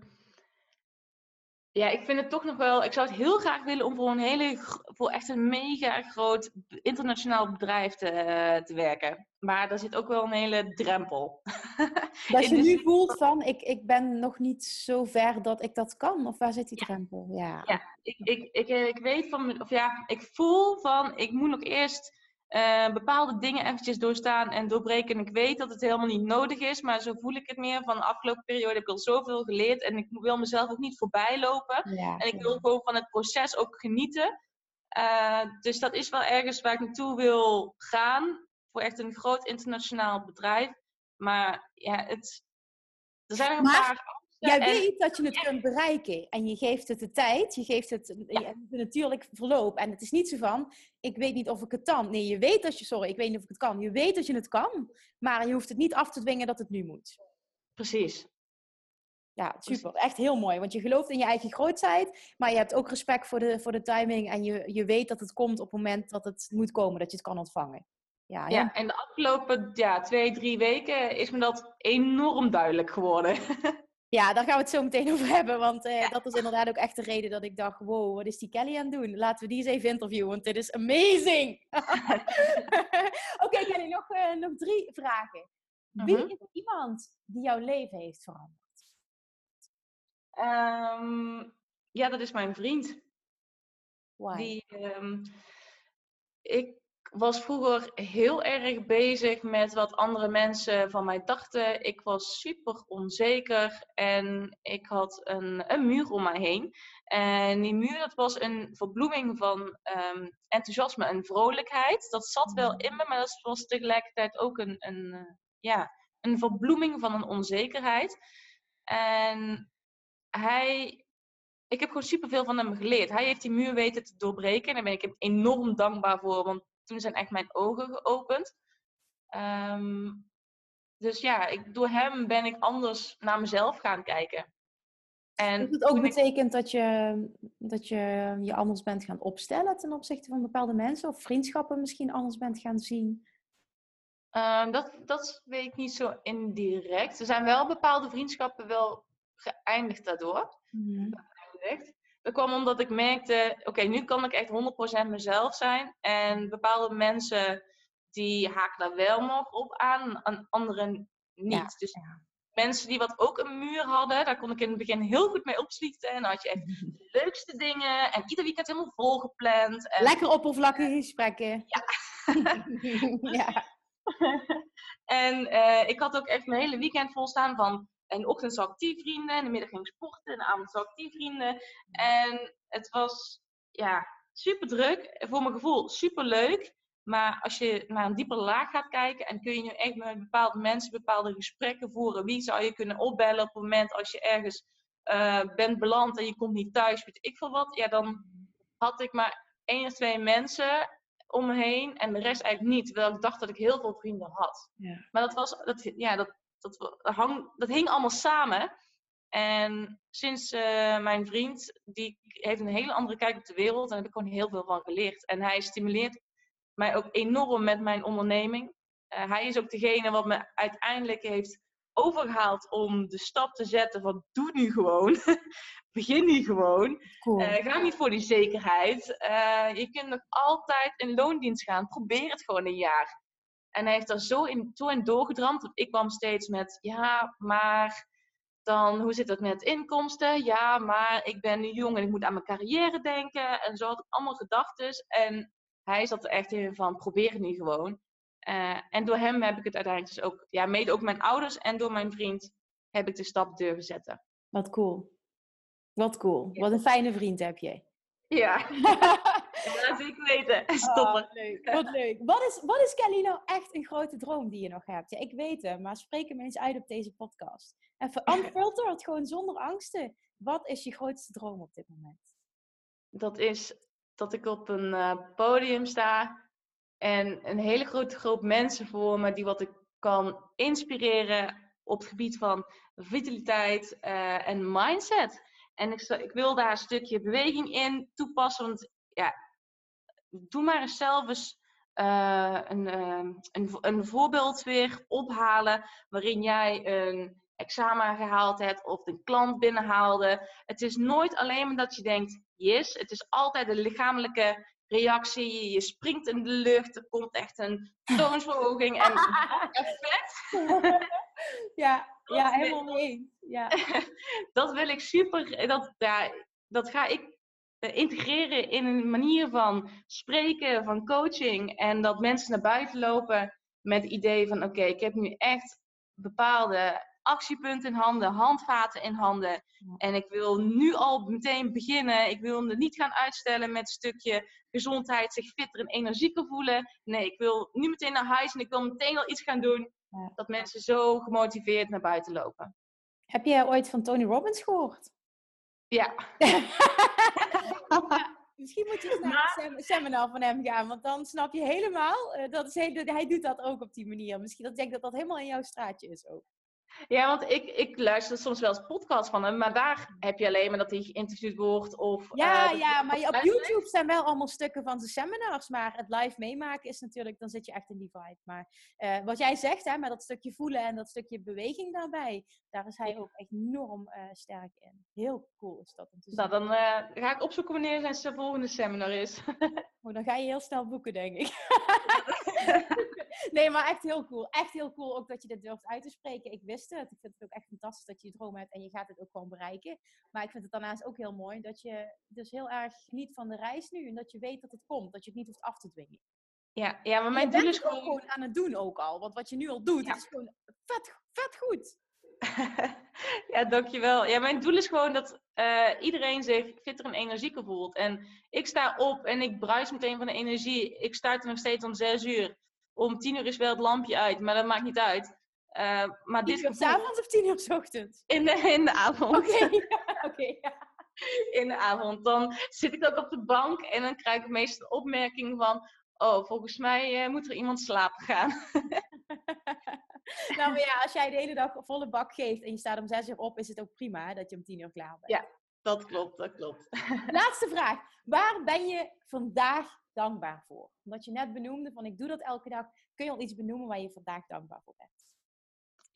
ja, ik vind het toch nog wel. Ik zou het heel graag willen om voor een hele, voor echt een mega groot internationaal bedrijf te, uh, te werken. Maar daar zit ook wel een hele drempel. *laughs* Dat je nu voelt van, ik, ik ben nog niet zo ver dat ik dat kan. Of waar zit die drempel? Ja, ja ik, ik, ik, ik weet van, of ja, ik voel van, ik moet nog eerst uh, bepaalde dingen eventjes doorstaan en doorbreken. En ik weet dat het helemaal niet nodig is, maar zo voel ik het meer. Van de afgelopen periode heb ik al zoveel geleerd en ik wil mezelf ook niet voorbij lopen. en ik wil gewoon van het proces ook genieten. Uh, dus dat is wel ergens waar ik naartoe wil gaan. Voor echt een groot internationaal bedrijf. Maar ja, het, er zijn er een paar Jij weet dat je het kunt bereiken en je geeft het de tijd, je geeft het natuurlijk verloop. En het is niet zo van, ik weet niet of ik het kan. Nee, je weet dat je, sorry, ik weet niet of ik het kan. Je weet dat je het kan, maar je hoeft het niet af te dwingen dat het nu moet. Precies. Ja, super. Echt heel mooi. Want je gelooft in je eigen grootheid, maar je hebt ook respect voor de, voor de timing. En je, je weet dat het komt op het moment dat het moet komen, dat je het kan ontvangen. Ja, ja, en de afgelopen ja, twee, drie weken is me dat enorm duidelijk geworden. *laughs* Ja, daar gaan we het zo meteen over hebben. Want eh, dat is inderdaad ook echt de reden dat ik dacht: wow, wat is die Kelly aan het doen? Laten we die eens even interviewen, want dit is amazing. *laughs* Oké, *laughs* Kelly, nog, uh, nog drie vragen. Wie mhm. is iemand die jouw leven heeft veranderd? Um, ja, dat is mijn vriend. Why? Die, um, ik was vroeger heel erg bezig met wat andere mensen van mij dachten. Ik was super onzeker en ik had een, een muur om mij heen. En die muur, dat was een verbloeming van um, enthousiasme en vrolijkheid. Dat zat wel in me, maar dat was tegelijkertijd ook een, een, uh, ja, een verbloeming van een onzekerheid. En hij ik heb gewoon superveel van hem geleerd. Hij heeft die muur weten te doorbreken. En daar ben ik hem enorm dankbaar voor. Want toen zijn echt mijn ogen geopend. Ehm, dus ja, ik, door hem ben ik anders naar mezelf gaan kijken. En dat het ook betekent dat, je, dat je je anders bent gaan opstellen ten opzichte van bepaalde mensen? Of vriendschappen misschien anders bent gaan zien? Uh, dat, dat weet ik niet zo indirect. Er zijn wel bepaalde vriendschappen wel geëindigd daardoor. Mm. Dat kwam omdat ik merkte, oké, nu kan ik echt 100% mezelf zijn. En bepaalde mensen die haken daar wel nog op aan, en anderen niet. Dus mensen die wat ook een muur hadden, daar kon ik in het begin heel goed mee opschieten. En dan had je echt *laughs* de leukste dingen en ieder weekend helemaal volgepland. En... Lekker oppervlakkige gesprekken. *laughs* Ja. *laughs* ja. en uh, ik had ook echt mijn hele weekend volstaan van in de ochtend zag ik die vrienden, in de middag ging ik sporten, in de avond zag ik die vrienden. En het was ja, super druk, voor mijn gevoel super leuk. Maar als je naar een diepere laag gaat kijken en kun je nu echt met bepaalde mensen bepaalde gesprekken voeren. Wie zou je kunnen opbellen op het moment als je ergens uh, bent beland en je komt niet thuis, weet ik veel wat. Ja, dan had ik maar één of twee mensen om me heen en de rest eigenlijk niet. Terwijl ik dacht dat ik heel veel vrienden had. Ja. Maar dat was, dat, ja, dat, dat, hang, dat hing allemaal samen. En sinds uh, mijn vriend, die heeft een hele andere kijk op de wereld. En daar heb ik gewoon heel veel van geleerd. En hij stimuleert mij ook enorm met mijn onderneming. Uh, hij is ook degene wat me uiteindelijk heeft overgehaald om de stap te zetten van doe nu gewoon. *laughs* Begin nu gewoon. Cool. Uh, ga niet voor die zekerheid. je kunt nog altijd in loondienst gaan. Probeer het gewoon een jaar. En hij heeft daar zo in, toe en doorgedramd. Ik kwam steeds met, ja, maar dan hoe zit het met inkomsten? Ja, maar ik ben nu jong en ik moet aan mijn carrière denken. En zo had ik allemaal gedachten. En hij zat er echt in van, probeer het nu gewoon. Uh, en door hem heb ik het uiteindelijk dus ook, ja, mede ook mijn ouders en door mijn vriend, heb ik de stap durven zetten. Wat cool. Wat cool. Wat een fijne vriend heb je. Ja. *laughs* weten. *laughs* Stoppen. Oh, leuk. Wat leuk. Wat is, wat is Kelly nou echt een grote droom die je nog hebt? Ja, ik weet het, maar spreek hem eens uit op deze podcast. Even *laughs* unfiltered, gewoon zonder angsten. Wat is je grootste droom op dit moment? Dat is dat ik op een uh, podium sta en een hele grote groep mensen voor me die wat ik kan inspireren op het gebied van vitaliteit uh, en mindset. En ik, ik, wil daar een stukje beweging in toepassen, want ja, doe maar eens zelf eens uh, een, uh, een, een voorbeeld weer ophalen waarin jij een examen gehaald hebt of een klant binnenhaalde. Het is nooit alleen maar dat je denkt, yes. Het is altijd een lichamelijke reactie. Je springt in de lucht, er komt echt een toonsverhoging en *laughs* effect. *laughs* ja, ja, helemaal mee. Ja. *laughs* dat wil ik super, dat, ja, dat ga ik eh, integreren in een manier van spreken, van coaching. En dat mensen naar buiten lopen met het idee van: oké, ik heb nu echt bepaalde actiepunten in handen, handvaten in handen. En ik wil nu al meteen beginnen. Ik wil het niet gaan uitstellen met een stukje gezondheid, zich fitter en energieker voelen. Nee, ik wil nu meteen naar huis en ik wil meteen al iets gaan doen. Dat mensen zo gemotiveerd naar buiten lopen. Heb jij ooit van Tony Robbins gehoord? Ja. *laughs* Misschien moet je eens naar een seminar van hem gaan, want dan snap je helemaal. Uh, dat is heel, hij doet dat ook op die manier. Misschien dat ik denk dat dat helemaal in jouw straatje is ook. Ja, want ik, ik luister soms wel eens podcasts van hem, maar daar heb je alleen maar dat hij geïnterviewd wordt. Of, ja, uh, ja, maar op YouTube zijn wel allemaal stukken van zijn seminars. Maar het live meemaken is natuurlijk, dan zit je echt in die vibe. Maar uh, wat jij zegt, hè, met dat stukje voelen en dat stukje beweging daarbij, daar is hij ook enorm uh, sterk in. Heel cool is dat om te zien. Nou, dan ga ik opzoeken wanneer zijn volgende seminar is. *laughs* oh, dan ga je heel snel boeken, denk ik. *laughs* nee, maar echt heel cool. Echt heel cool ook dat je dit durft uit te spreken. Ik wist het. Ik vind het ook echt fantastisch dat je je droom hebt en je gaat het ook gewoon bereiken. Maar ik vind het daarnaast ook heel mooi dat je dus heel erg geniet van de reis nu. En dat je weet dat het komt. Dat je het niet hoeft af te dwingen. Ja, ja maar mijn doel is gewoon... gewoon... aan het doen ook al. Want wat je nu al doet, is gewoon vet, vet goed. *laughs* ja, dankjewel. Ja, mijn doel is gewoon dat uh, iedereen zich fitter en energieker voelt. En ik sta op en ik bruis meteen van de energie. Ik start er nog steeds om zes uur. Om tien uur is wel het lampje uit, maar dat maakt niet uit. Uh, maar dit uur s avonds of tien uur s ochtends? In de, in de avond. Oké, *laughs* okay, ja. in de avond. Dan zit ik ook op de bank en dan krijg ik meestal de opmerking van... Oh, volgens mij uh, moet er iemand slapen gaan. *laughs* nou, maar ja, als jij de hele dag volle bak geeft en je staat om zes uur op, is het ook prima dat je om tien uur klaar bent. Ja, dat klopt, dat klopt. *laughs* Laatste vraag. Waar ben je vandaag dankbaar voor? Omdat je net benoemde van ik doe dat elke dag. Kun je al iets benoemen waar je vandaag dankbaar voor bent?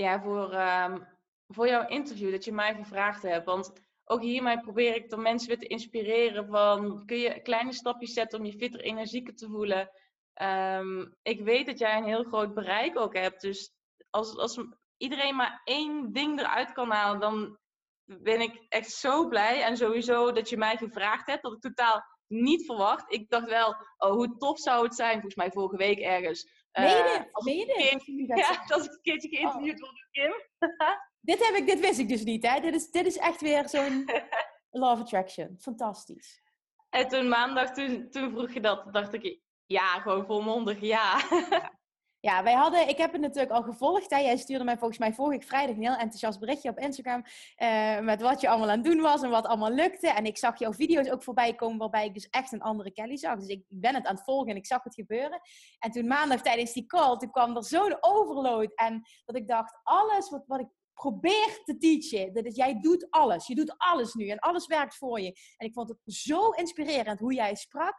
Ja, voor, um, voor jouw interview dat je mij gevraagd hebt. Want ook hiermee probeer ik de mensen weer te inspireren van kun je kleine stapjes zetten om je fitter, energieker te voelen. Ehm, ik weet dat jij een heel groot bereik ook hebt. Dus als, als iedereen maar één ding eruit kan halen, dan ben ik echt zo blij. En sowieso dat je mij gevraagd hebt, dat ik totaal niet verwacht. Ik dacht wel, oh, hoe tof zou het zijn, volgens mij vorige week ergens. Uh, als, ik ja, als ik een keertje geïnterviewd oh. word door Kim. *laughs* dit, heb ik, dit wist ik dus niet, hè? Dit is, dit is echt weer zo'n *laughs* love attraction. Fantastisch. En toen maandag, toen, toen vroeg je dat, dacht ik, ja, gewoon volmondig ja. Ja, wij hadden, ik heb het natuurlijk al gevolgd. Hè. Jij stuurde mij volgens mij vorige vrijdag een heel enthousiast berichtje op Instagram. Uh, met wat je allemaal aan het doen was en wat allemaal lukte. En ik zag jouw video's ook voorbij komen waarbij ik dus echt een andere Kelly zag. Dus ik, ben het aan het volgen en ik zag het gebeuren. En toen maandag tijdens die call, toen kwam er zo'n overload. En dat ik dacht, alles wat, wat ik probeer te teachen. Dat is, jij doet alles. Je doet alles nu en alles werkt voor je. En ik vond het zo inspirerend hoe jij sprak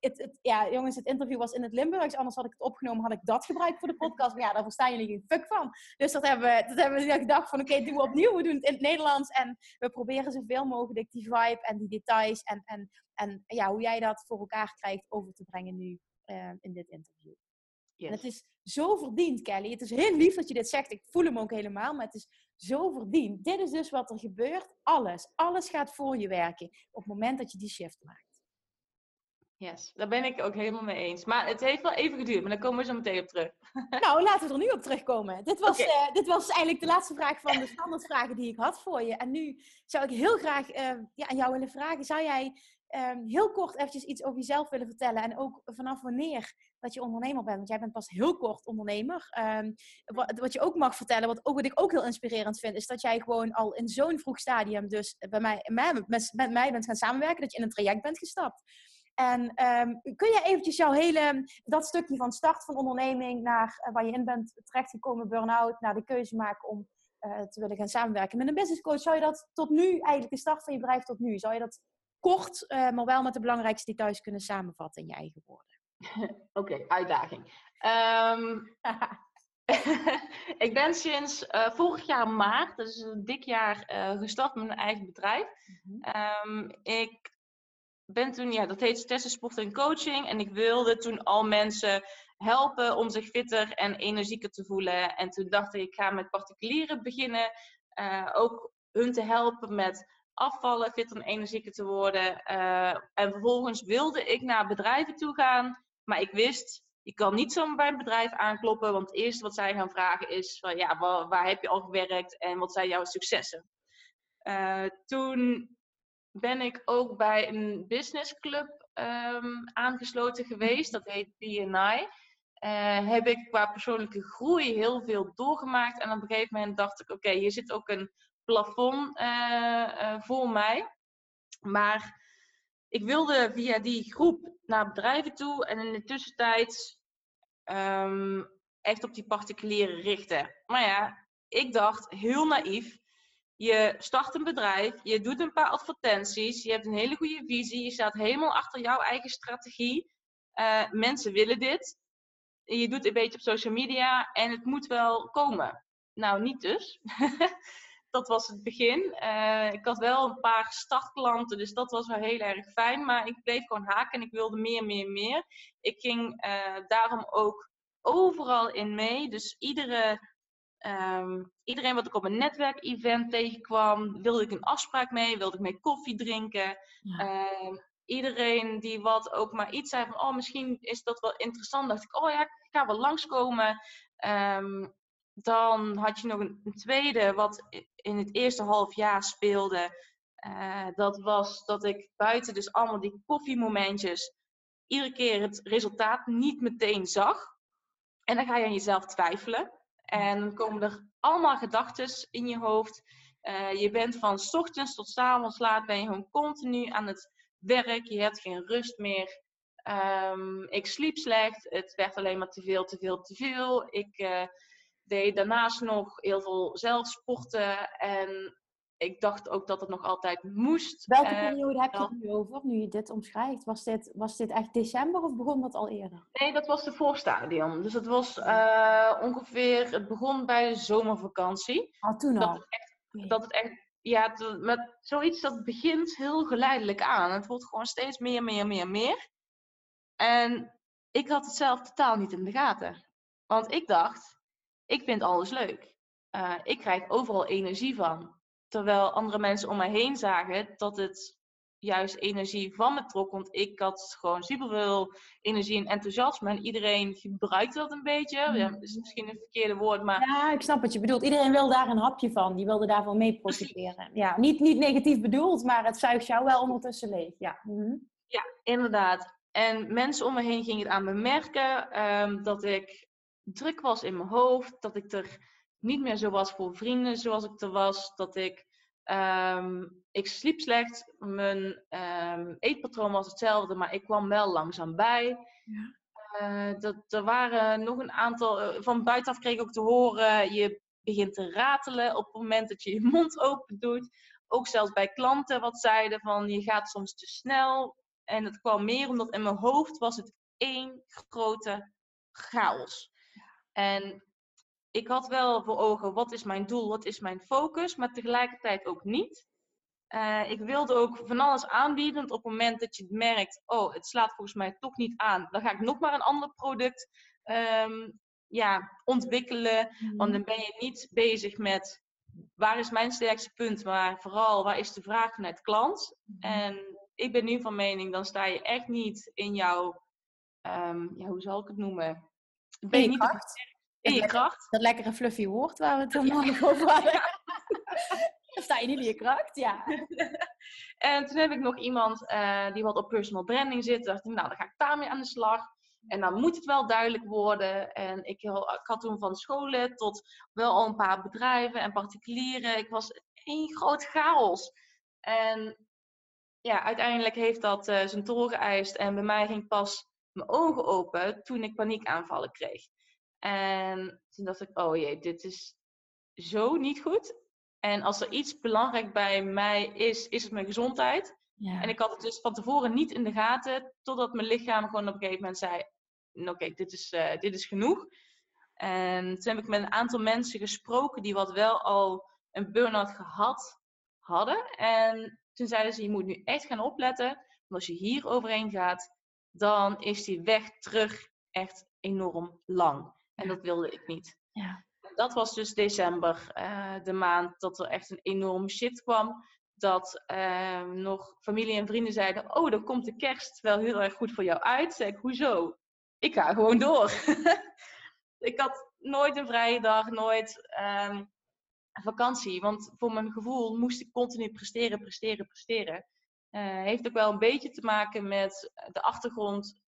het, het, ja, jongens, het interview was in het Limburgs. Anders had ik het opgenomen, had ik dat gebruikt voor de podcast. Maar ja, daar verstaan jullie geen fuck van. Dus dat hebben we, dat hebben we gedacht van, oké, doen we opnieuw. We doen het in het Nederlands. En we proberen zoveel mogelijk die vibe en die details. En, en, en ja, hoe jij dat voor elkaar krijgt over te brengen nu uh, in dit interview. Yes. En het is zo verdiend, Kelly. Het is heel lief dat je dit zegt. Ik voel hem ook helemaal, maar het is zo verdiend. Dit is dus wat er gebeurt. Alles. Alles gaat voor je werken op het moment dat je die shift maakt. Yes, daar ben ik ook helemaal mee eens. Maar het heeft wel even geduurd, maar daar komen we zo meteen op terug. *laughs* Nou, laten we er nu op terugkomen. Dit was, uh, dit was eigenlijk de laatste vraag van de standaardvragen die ik had voor je. En nu zou ik heel graag uh, ja, aan jou willen vragen. Zou jij uh, heel kort eventjes iets over jezelf willen vertellen? En ook vanaf wanneer dat je ondernemer bent? Want jij bent pas heel kort ondernemer. Ehm, wat, wat, je ook mag vertellen, wat, ook, wat ik ook heel inspirerend vind, is dat jij gewoon al in zo'n vroeg stadium dus bij mij, met, met mij bent gaan samenwerken. Dat je in een traject bent gestapt. En ehm, kun je eventjes jouw hele, dat stukje van start van onderneming naar uh, waar je in bent terechtgekomen, burn-out, naar de keuze maken om uh, te willen gaan samenwerken met een business coach. Zou je dat tot nu, eigenlijk de start van je bedrijf tot nu, zou je dat kort, uh, maar wel met de belangrijkste details kunnen samenvatten in je eigen woorden? *laughs* Oké, okay, uitdaging. Um, *laughs* ik ben sinds vorig jaar maart, dus een dik jaar, gestart met mijn eigen bedrijf. Mm -hmm. um, ik ben toen, ja, dat heet Stessen Sport en Coaching. En ik wilde toen al mensen helpen om zich fitter en energieker te voelen. En toen dacht ik, ik ga met particulieren beginnen. Uh, ook hun te helpen met afvallen, fitter en energieker te worden. Uh, en vervolgens wilde ik naar bedrijven toe gaan. Maar ik wist, je kan niet zomaar bij een bedrijf aankloppen. Want het eerste wat zij gaan vragen is, van, ja, waar, heb je al gewerkt en wat zijn jouw successen? Uh, toen ben ik ook bij een businessclub um, aangesloten geweest. Dat heet BNI. Uh, heb ik qua persoonlijke groei heel veel doorgemaakt. En op een gegeven moment dacht ik: oké, hier zit ook een plafond uh, uh, voor mij. Maar ik wilde via die groep naar bedrijven toe en in de tussentijd um, echt op die particulieren richten. Maar ja, ik dacht heel naïef: je start een bedrijf, je doet een paar advertenties, je hebt een hele goede visie, je staat helemaal achter jouw eigen strategie. Uh, mensen willen dit. Je doet een beetje op social media en het moet wel komen. Nou, niet dus. *laughs* dat was het begin. Uh, ik had wel een paar startklanten, dus dat was wel heel erg fijn. Maar ik bleef gewoon haken en ik wilde meer, meer, meer. Ik ging uh, daarom ook overal in mee. Dus iedere Um, iedereen wat ik op een netwerkevent tegenkwam, wilde ik een afspraak mee, wilde ik mee koffie drinken. Ja. Uh, iedereen die wat ook maar iets zei van, oh misschien is dat wel interessant, dacht ik, oh ja, ik ga wel langskomen. Um, dan had je nog een, een, tweede wat in het eerste half jaar speelde. Uh, dat was dat ik buiten dus allemaal die koffiemomentjes iedere keer het resultaat niet meteen zag. En dan ga je aan jezelf twijfelen. En komen er allemaal gedachten in je hoofd je bent van s ochtends tot s avonds laat ben je gewoon continu aan het werk. Je hebt geen rust meer. Ehm, ik sliep slecht. Het werd alleen maar te veel, te veel, te veel. Ik uh, deed daarnaast nog heel veel zelfsporten. En ik dacht ook dat het nog altijd moest. Welke eh, periode heb je het nu over, nu je dit omschrijft? Was dit, was dit echt december of begon dat al eerder? Nee, dat was de voorstadium. Dus het was uh, ongeveer, het begon bij de zomervakantie. Ah, toen al? Dat het echt, dat het echt ja, met zoiets dat begint heel geleidelijk aan. Het wordt gewoon steeds meer, meer, meer, meer. En ik had het zelf totaal niet in de gaten. Want ik dacht, ik vind alles leuk. Uh, ik krijg overal energie van. Terwijl andere mensen om mij heen zagen dat het juist energie van me trok. Want ik had gewoon superveel energie en enthousiasme. En iedereen gebruikte dat een beetje. Ja, dat is misschien een verkeerde woord, maar... Ja, ik snap wat je bedoelt. Iedereen wil daar een hapje van. Die wilde daarvan mee profiteren. Ja, niet, niet negatief bedoeld, maar het zuigt jou wel ondertussen leeg. Ja, mhm. ja inderdaad. En mensen om me heen gingen het aan me merken. Ehm, dat ik druk was in mijn hoofd. Dat ik er niet meer zo was voor vrienden zoals ik er was. Dat ik, um, ik sliep slecht. Mijn um, eetpatroon was hetzelfde, maar ik kwam wel langzaam bij. Ja. Uh, dat, er waren nog een aantal. Uh, van buitenaf kreeg ik ook te horen. Je begint te ratelen op het moment dat je je mond open doet. Ook zelfs bij klanten wat zeiden van je gaat soms te snel. En het kwam meer omdat in mijn hoofd was het één grote chaos. En ik had wel voor ogen, wat is mijn doel, wat is mijn focus, maar tegelijkertijd ook niet. Uh, ik wilde ook van alles aanbieden, want op het moment dat je merkt, oh, het slaat volgens mij toch niet aan, dan ga ik nog maar een ander product um, ja, ontwikkelen. Want mhm. dan ben je niet bezig met waar is mijn sterkste punt, maar vooral waar is de vraag vanuit klant. Mhm. En ik ben nu van mening, dan sta je echt niet in jouw, um, ja, hoe zal ik het noemen? Ben je niet? In je kracht. Dat lekkere fluffy woord waar we het toen nog over hadden. *laughs* *laughs* Dan sta je niet in je kracht, ja. *laughs* en toen heb ik nog iemand uh, die wat op personal branding zit. Dacht ik, nou, dan ga ik daarmee aan de slag. En dan moet het wel duidelijk worden. En ik, ik had toen van scholen tot wel al een paar bedrijven en particulieren. Ik was één groot chaos. En ja, uiteindelijk heeft dat uh, zijn tol geëist. En bij mij ging pas mijn ogen open toen ik paniekaanvallen kreeg. En toen dacht ik, oh jee, dit is zo niet goed. En als er iets belangrijk bij mij is, is het mijn gezondheid. Ja. En ik had het dus van tevoren niet in de gaten, totdat mijn lichaam gewoon op een gegeven moment zei: Oké, dit, is, uh, dit is genoeg. En toen heb ik met een aantal mensen gesproken die wat wel al een burn-out gehad hadden. En toen zeiden ze: Je moet nu echt gaan opletten. Want als je hier overheen gaat, dan is die weg terug echt enorm lang. En dat wilde ik niet. Ja. Dat was dus december, uh, de maand dat er echt een enorm shit kwam. Dat uh, nog familie en vrienden zeiden: Oh, dan komt de kerst wel heel erg goed voor jou uit. Zeg ik: Hoezo? Ik ga gewoon door. *laughs* ik had nooit een vrije dag, nooit um, vakantie. Want voor mijn gevoel moest ik continu presteren, presteren, presteren. Uh, heeft ook wel een beetje te maken met de achtergrond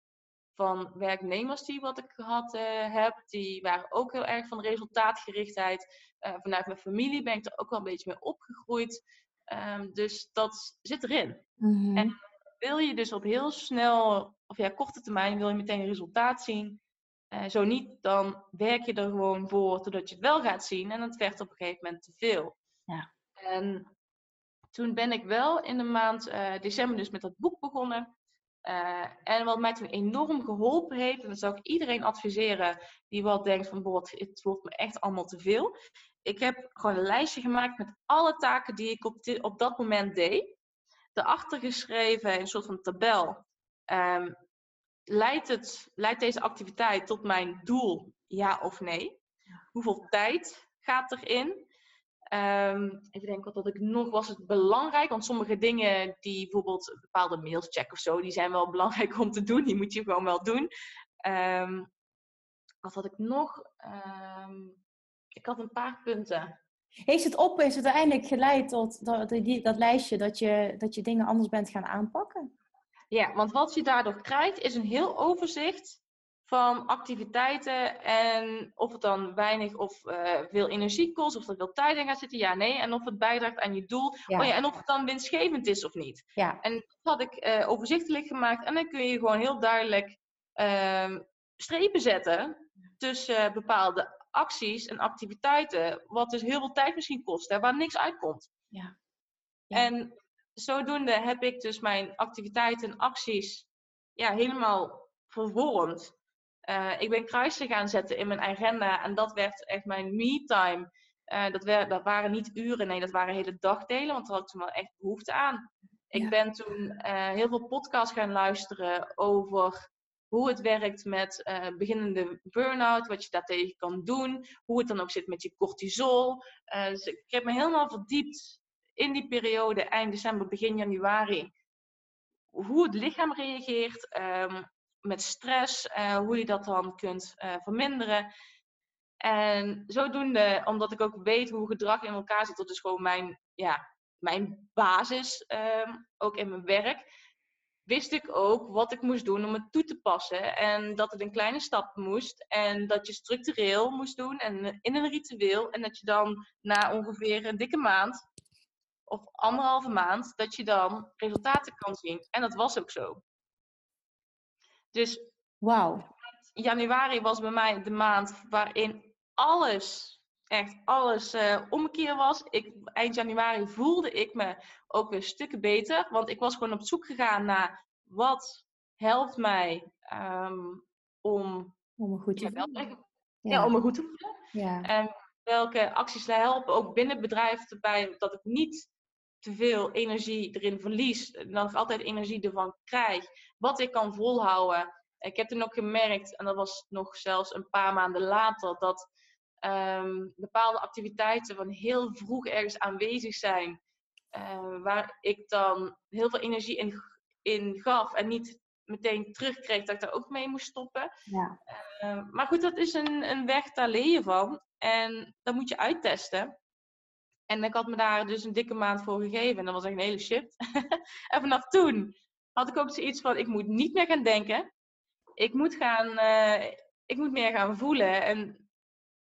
van werknemers die wat ik gehad uh, heb. Die waren ook heel erg van resultaatgerichtheid. Uh, vanuit mijn familie ben ik er ook wel een beetje mee opgegroeid. Um, dus dat zit erin. Mm-hmm. En wil je dus op heel snel, of ja, korte termijn, wil je meteen resultaat zien. Uh, zo niet, dan werk je er gewoon voor totdat je het wel gaat zien. En het werd op een gegeven moment te veel. Ja. En toen ben ik wel in de maand december dus met dat boek begonnen. Uh, en wat mij toen enorm geholpen heeft, en dat zou ik iedereen adviseren die wat denkt van, boh, het wordt me echt allemaal te veel. Ik heb gewoon een lijstje gemaakt met alle taken die ik op, dit, op dat moment deed. Daarachter geschreven, een soort van tabel. Um, leidt, het, leidt deze activiteit tot mijn doel, ja of nee? Hoeveel tijd gaat erin? Um, even denken wat ik nog was het belangrijk. Want sommige dingen die bijvoorbeeld bepaalde mails checken of zo, die zijn wel *laughs* belangrijk om te doen. Die moet je gewoon wel doen. Um, wat had ik nog? Um, ik had een paar punten. Heeft het op, is het uiteindelijk geleid tot dat, die, dat lijstje dat je, dat je dingen anders bent gaan aanpakken? Ja, want wat je daardoor krijgt is een heel overzicht van activiteiten en of het dan weinig of uh, veel energie kost, of er veel tijd in gaat zitten, ja, nee. En of het bijdraagt aan je doel. Oh ja, en of het dan winstgevend is of niet. Ja. En dat had ik uh, overzichtelijk gemaakt. En dan kun je gewoon heel duidelijk uh, strepen zetten tussen bepaalde acties en activiteiten, wat dus heel veel tijd misschien kost, hè, waar niks uitkomt. Ja. ja. En zodoende heb ik dus mijn activiteiten en acties ja, helemaal vervormd. Uh, ik ben kruisen gaan zetten in mijn agenda en dat werd echt mijn me-time. Uh, dat, dat, waren niet uren, nee, dat waren hele dagdelen, want daar had ik toen wel echt behoefte aan. Ik ben toen uh, heel veel podcasts gaan luisteren over hoe het werkt met beginnende burn-out, wat je daartegen kan doen, hoe het dan ook zit met je cortisol. dus ik heb me helemaal verdiept in die periode, eind december, begin januari, hoe het lichaam reageert, um, met stress, uh, hoe je dat dan kunt uh, verminderen. En zodoende, omdat ik ook weet hoe gedrag in elkaar zit, dat is gewoon mijn, ja, mijn basis, um, ook in mijn werk, wist ik ook wat ik moest doen om het toe te passen. En dat het een kleine stap moest. En dat je structureel moest doen en in een ritueel. En dat je dan na ongeveer een dikke maand of anderhalve maand, dat je dan resultaten kan zien. En dat was ook zo. Dus wow. januari was bij mij de maand waarin alles, echt alles uh, omkeer was. Ik, eind januari voelde ik me ook weer stukken beter. Want ik was gewoon op zoek gegaan naar wat helpt mij um, om, om me goed te ja, voelen. Ja. om me goed te voelen. Ja. En welke acties helpen, ook binnen het bedrijf, erbij dat ik niet te veel energie erin verlies, dan ik altijd energie ervan krijg. Wat ik kan volhouden. Ik heb toen ook gemerkt, en dat was nog zelfs een paar maanden later, dat ehm, bepaalde activiteiten van heel vroeg ergens aanwezig zijn. Uh, waar ik dan heel veel energie in, in gaf en niet meteen terugkreeg dat ik daar ook mee moest stoppen. Ja. Uh, maar goed, dat is een, een weg, daar leer je van. En dat moet je uittesten. En ik had me daar dus een dikke maand voor gegeven. En dat was echt een hele shit. *laughs* en vanaf toen had ik ook zoiets van, ik moet niet meer gaan denken. Ik moet, gaan, uh, ik moet meer gaan voelen. En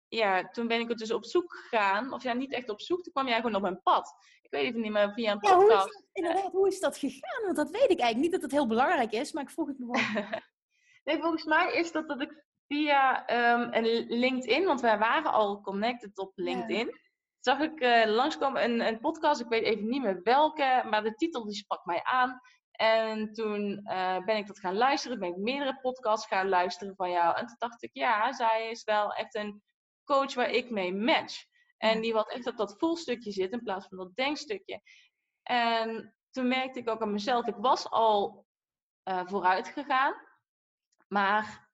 ja, toen ben ik er dus op zoek gegaan. Of ja, niet echt op zoek. Toen kwam jij gewoon op mijn pad. Ik weet even niet meer via een podcast. Ja, hoe is dat, inderdaad, hoe is dat gegaan? Want dat weet ik eigenlijk niet dat het heel belangrijk is. Maar ik vroeg het me wel. *laughs* nee, volgens mij is dat dat ik via um, een LinkedIn. Want wij waren al connected op LinkedIn zag ik uh, langskomen een, een podcast. Ik weet even niet meer welke, maar de titel die sprak mij aan. En toen uh, ben ik dat gaan luisteren. Ben ik meerdere podcasts gaan luisteren van jou. En toen dacht ik, ja, zij is wel echt een coach waar ik mee match. En die wat echt op dat voelstukje zit in plaats van dat denkstukje. En toen merkte ik ook aan mezelf, ik was al uh, vooruit gegaan. Maar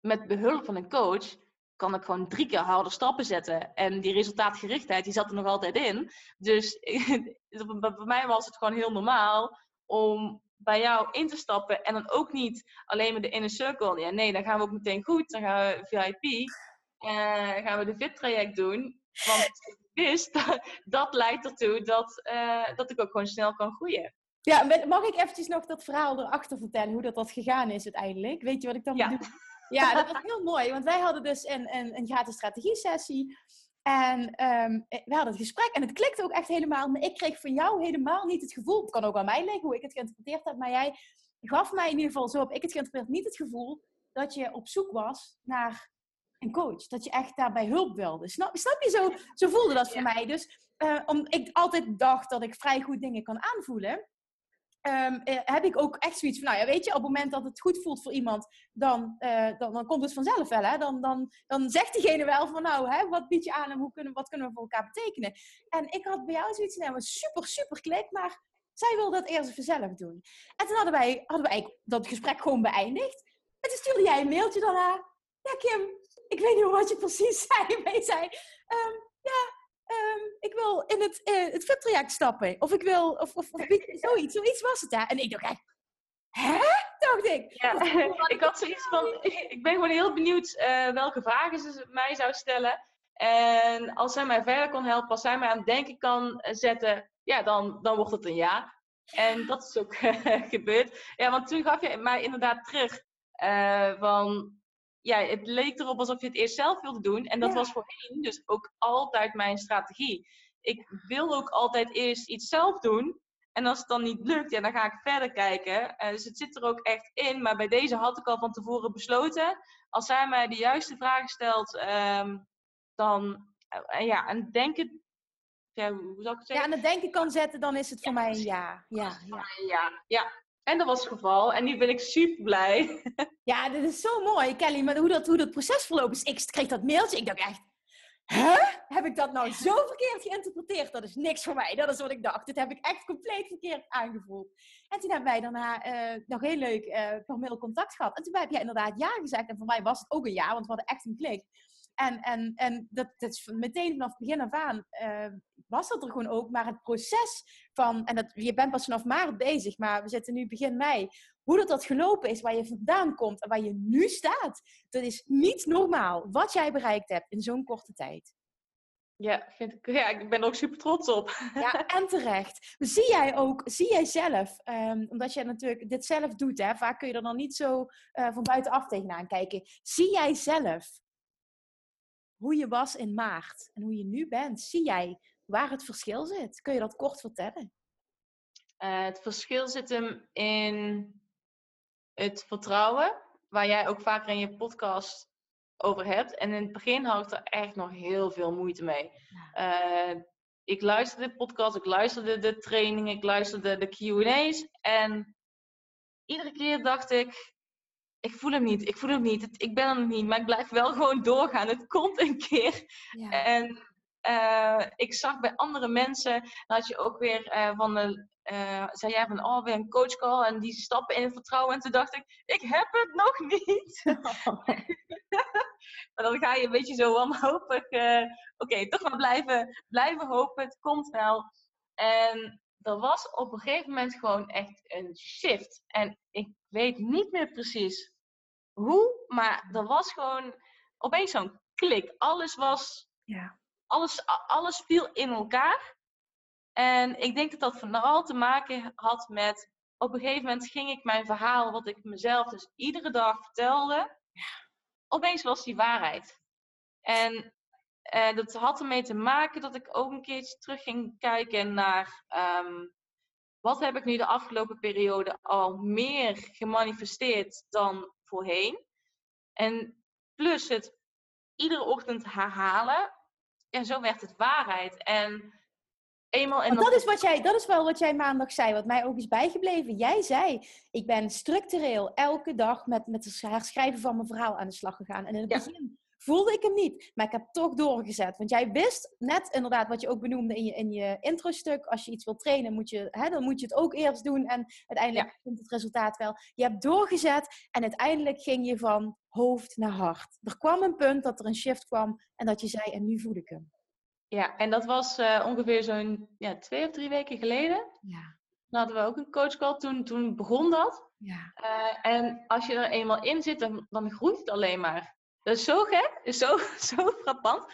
met behulp van een coach kan ik gewoon drie keer harder stappen zetten. En die resultaatgerichtheid, die zat er nog altijd in. Dus *laughs* bij mij was het gewoon heel normaal om bij jou in te stappen. En dan ook niet alleen met de inner circle. Ja, nee, dan gaan we ook meteen goed. Dan gaan we VIP. En uh, gaan we de VIP-traject doen. Want ik wist, dat, *laughs* dat leidt ertoe dat, uh, dat ik ook gewoon snel kan groeien. Ja, mag ik eventjes nog dat verhaal erachter vertellen, hoe dat, dat gegaan is uiteindelijk? Weet je wat ik dan ja. bedoel? Ja, dat was heel mooi, want wij hadden dus een, een, een gratis strategie-sessie. En um, we hadden het gesprek en het klikte ook echt helemaal. Maar ik kreeg van jou helemaal niet het gevoel, het kan ook aan mij liggen hoe ik het geïnterpreteerd heb, maar jij gaf mij in ieder geval zo heb ik het geïnterpreteerd, niet het gevoel dat je op zoek was naar een coach. Dat je echt daarbij hulp wilde. Snap, snap je? Zo, zo voelde dat voor mij. Dus uh, om, ik altijd dacht dat ik vrij goed dingen kan aanvoelen. Um, heb ik ook echt zoiets van, nou ja, weet je, op het moment dat het goed voelt voor iemand, dan, uh, dan, dan, komt het vanzelf wel. Hè? Dan, dan, dan zegt diegene wel van, nou, hè, wat bied je aan en hoe kunnen, wat kunnen we voor elkaar betekenen? En ik had bij jou zoiets, nou, super, super klik, maar zij wilde dat eerst zelf doen. En toen hadden wij, hadden dat gesprek gewoon beëindigd. En toen stuurde jij een mailtje daarna. Ja, Kim, ik weet niet wat je precies zei. *laughs* Maar zei, um, ja, um, ik wil in het, uh, het VIP-traject stappen. Of ik wil, of, of, of *laughs* zoiets, zoiets was het daar. En ik dacht, hè? Dacht ik. Ja, *laughs* ik had zoiets van, *laughs* ik ben gewoon heel benieuwd uh, welke vragen ze mij zou stellen. En als zij mij verder kon helpen, als zij mij aan het denken kan zetten, ja, dan, dan wordt het een ja. En dat is ook gebeurd. Ja, want toen gaf je mij inderdaad terug uh, van ja, het leek erop alsof je het eerst zelf wilde doen. En dat was voorheen dus ook altijd mijn strategie. Ik wil ook altijd eerst iets zelf doen. En als het dan niet lukt, ja, dan ga ik verder kijken. Uh, dus het zit er ook echt in. Maar bij deze had ik al van tevoren besloten. Als zij mij de juiste vragen stelt, um, dan uh, ja, en denken. Ja, hoe zou ik het zeggen? Ja, aan het denken kan zetten, dan is het voor mij een ja. Ja, ja. ja. ja. En dat was het geval. En nu ben ik super blij. *laughs* Ja, dit is zo mooi, Kelly. Maar hoe dat, hoe dat proces verlopen is. Ik kreeg dat mailtje. Ik dacht echt, Huh? Heb ik dat nou zo verkeerd geïnterpreteerd? Dat is niks voor mij. Dat is wat ik dacht. Dit heb ik echt compleet verkeerd aangevoeld. En toen hebben wij daarna uh, nog heel leuk uh, per mail contact gehad. En toen heb jij inderdaad ja gezegd. En voor mij was het ook een ja, want we hadden echt een klik. En, en, en dat, dat is meteen vanaf het begin af aan uh, was dat er gewoon ook. Maar het proces van, en dat, je bent pas vanaf maart bezig, maar we zitten nu begin mei. Hoe dat, dat gelopen is, waar je vandaan komt en waar je nu staat, dat is niet normaal wat jij bereikt hebt in zo'n korte tijd. Ja, vind ik, ja, ik ben er ook super trots op. Ja, *laughs* en terecht. Zie jij ook, zie jij zelf, um, omdat je natuurlijk dit zelf doet, hè, vaak kun je er dan niet zo uh, van buitenaf tegenaan kijken. Zie jij zelf hoe je was in maart en hoe je nu bent? Zie jij waar het verschil zit? Kun je dat kort vertellen? Uh, het verschil zit hem in het vertrouwen, waar jij ook vaker in je podcast over hebt. En in het begin had ik er echt nog heel veel moeite mee. Uh, ik luisterde de podcast, ik luisterde de training, ik luisterde de QA's. En iedere keer dacht ik, ik voel hem niet, ik voel hem niet, ik ben nog niet, maar ik blijf wel gewoon doorgaan. Het komt een keer. Ja. En uh, ik zag bij andere mensen, dat je ook weer uh, van de, uh, zei jij van, oh, weer een coachcall en die stappen in het vertrouwen. En toen dacht ik, ik heb het nog niet. *laughs* maar dan ga je een beetje zo wanhopig, oké, okay, toch maar blijven, blijven hopen, het komt wel. En er was op een gegeven moment gewoon echt een shift. En ik weet niet meer precies hoe, maar er was gewoon opeens zo'n klik. Alles was, ja. alles, alles viel in elkaar. En ik denk dat dat vooral te maken had met, op een gegeven moment ging ik mijn verhaal, wat ik mezelf dus iedere dag vertelde, opeens was die waarheid. En uh, dat had ermee te maken dat ik ook een keertje terug ging kijken naar um, wat heb ik nu de afgelopen periode al meer gemanifesteerd dan voorheen. En plus het iedere ochtend herhalen. En zo werd het waarheid. En eenmaal... En dat, is wat jij, dat is wel wat jij maandag zei, wat mij ook is bijgebleven. Jij zei, ik ben structureel elke dag met, met het herschrijven van mijn verhaal aan de slag gegaan. En in het begin voelde ik hem niet. Maar ik heb toch doorgezet. Want jij wist net inderdaad wat je ook benoemde in je, in je intro-stuk. Als je iets wil trainen, moet je, hè, dan moet je het ook eerst doen. En uiteindelijk komt het resultaat wel. Je hebt doorgezet en uiteindelijk ging je van hoofd naar hart. Er kwam een punt dat er een shift kwam en dat je zei, en nu voel ik hem. Ja, en dat was uh, ongeveer zo'n ja, twee of drie weken geleden. Ja. Dan hadden we ook een coachcall. Toen, toen begon dat. Ja. Uh, en als je er eenmaal in zit, dan, dan groeit het alleen maar. Dat is zo gek, is zo, *laughs* zo frappant.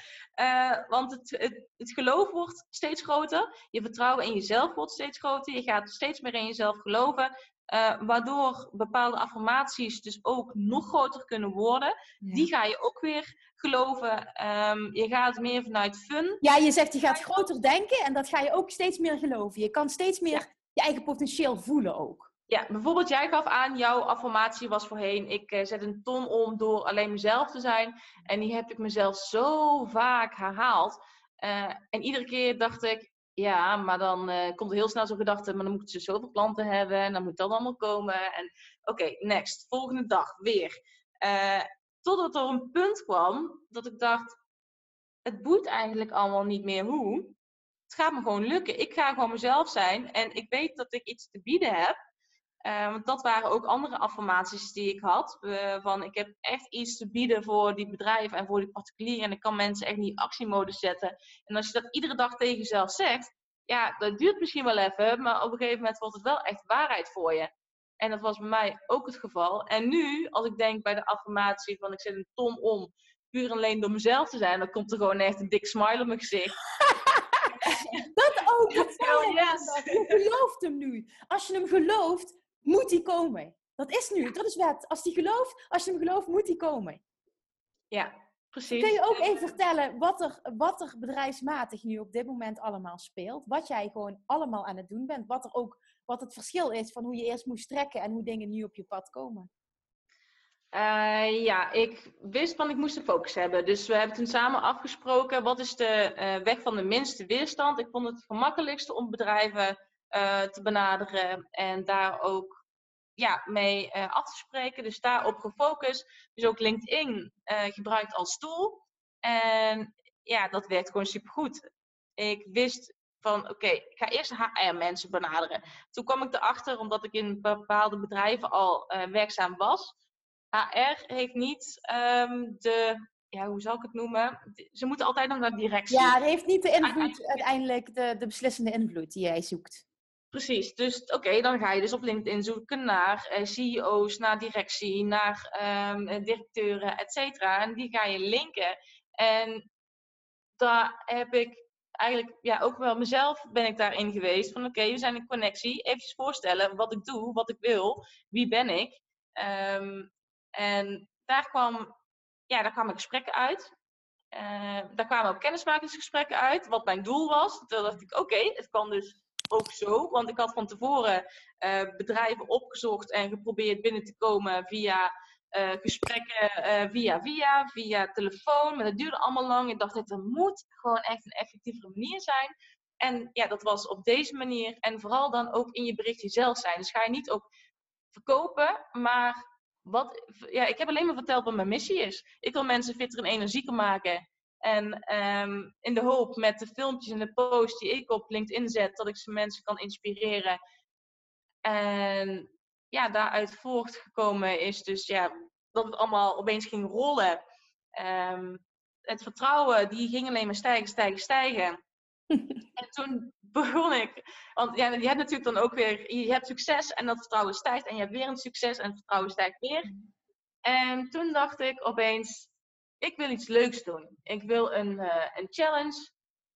Uh, want het, het, het, geloof wordt steeds groter. Je vertrouwen in jezelf wordt steeds groter. Je gaat steeds meer in jezelf geloven. Uh, waardoor bepaalde affirmaties dus ook nog groter kunnen worden. Die ga je ook weer geloven. Um, je gaat meer vanuit fun. Ja, je zegt je gaat groter denken en dat ga je ook steeds meer geloven. Je kan steeds meer je eigen potentieel voelen ook. Ja, bijvoorbeeld jij gaf aan, jouw affirmatie was voorheen, ik uh, zet een ton om door alleen mezelf te zijn. En die heb ik mezelf zo vaak herhaald. Uh, en iedere keer dacht ik, ja, maar dan uh, komt er heel snel zo'n gedachte, maar dan moeten ze zoveel klanten hebben en dan moet dat allemaal komen. En oké, next, volgende dag weer. totdat er een punt kwam dat ik dacht, het boeit eigenlijk allemaal niet meer hoe. Het gaat me gewoon lukken. Ik ga gewoon mezelf zijn en ik weet dat ik iets te bieden heb. Uh, want dat waren ook andere affirmaties die ik had. Uh, van ik heb echt iets te bieden voor die bedrijven en voor die particulieren. En ik kan mensen echt niet actiemodus zetten. En als je dat iedere dag tegen jezelf zegt, ja, dat duurt misschien wel even. Maar op een gegeven moment wordt het wel echt waarheid voor je. En dat was bij mij ook het geval. En nu, als ik denk bij de affirmatie van ik zet een ton om, puur en alleen door mezelf te zijn, dan komt er gewoon echt een dik smile op mijn gezicht. *laughs* dat ook. *laughs* Dat yes. Je gelooft hem nu. Als je hem gelooft, moet die komen. Dat is nu, dat is wet. Als die gelooft, als je hem gelooft, moet die komen. Ja, precies. Kun je ook even vertellen wat er, wat er bedrijfsmatig nu op dit moment allemaal speelt? Wat jij gewoon allemaal aan het doen bent? Wat, er ook, wat het verschil is van hoe je eerst moest trekken en hoe dingen nu op je pad komen? Uh, ja, ik wist van ik moest een focus hebben. Dus we hebben toen samen afgesproken wat is de uh, weg van de minste weerstand. Ik vond het gemakkelijkste om bedrijven te benaderen en daar ook ja, mee af te spreken. Dus daarop gefocust. Dus ook LinkedIn gebruikt als tool. En ja, dat werkt gewoon supergoed. Ik wist van oké, ik ga eerst HR-mensen benaderen. Toen kwam ik erachter, omdat ik in bepaalde bedrijven al werkzaam was HR heeft niet um, de, ja, hoe zal ik het noemen? Ze moeten altijd nog naar directie. Ja, het heeft niet de invloed, uiteindelijk de, de beslissende invloed die jij zoekt. Precies, dus oké, dan ga je dus op LinkedIn zoeken naar uh, CEO's, naar directie, naar um, directeuren, et cetera. En die ga je linken. En daar heb ik eigenlijk, ja, ook wel mezelf ben ik daarin geweest. Van oké, we zijn een connectie. Even voorstellen wat ik doe, wat ik wil, wie ben ik. Um, en daar, kwam, ja, daar kwamen gesprekken uit. Uh, daar kwamen ook kennismakingsgesprekken uit, wat mijn doel was. Toen dacht ik, oké, het kan dus ook zo. Want ik had van tevoren uh, bedrijven opgezocht en geprobeerd binnen te komen via uh, gesprekken via via, via telefoon. Maar dat duurde allemaal lang. Ik dacht, het moet gewoon echt een effectievere manier zijn. En ja, dat was op deze manier. En vooral dan ook in je berichtje zelf zijn. Dus ga je niet ook verkopen, maar wat, ja, ik heb alleen maar verteld wat mijn missie is. Ik wil mensen fitter en energieker maken. En um, in de hoop met de filmpjes en de posts die ik op LinkedIn zet, dat ik ze mensen kan inspireren. En ja, daaruit voortgekomen is dus ja, dat het allemaal opeens ging rollen. Um, het vertrouwen, die ging alleen maar stijgen, stijgen, stijgen. *laughs* en toen begon ik. Want ja, je hebt natuurlijk dan ook weer, je hebt succes en dat vertrouwen stijgt. En je hebt weer een succes en het vertrouwen stijgt weer. En toen dacht ik opeens, ik wil iets leuks doen. Ik wil een, uh, een challenge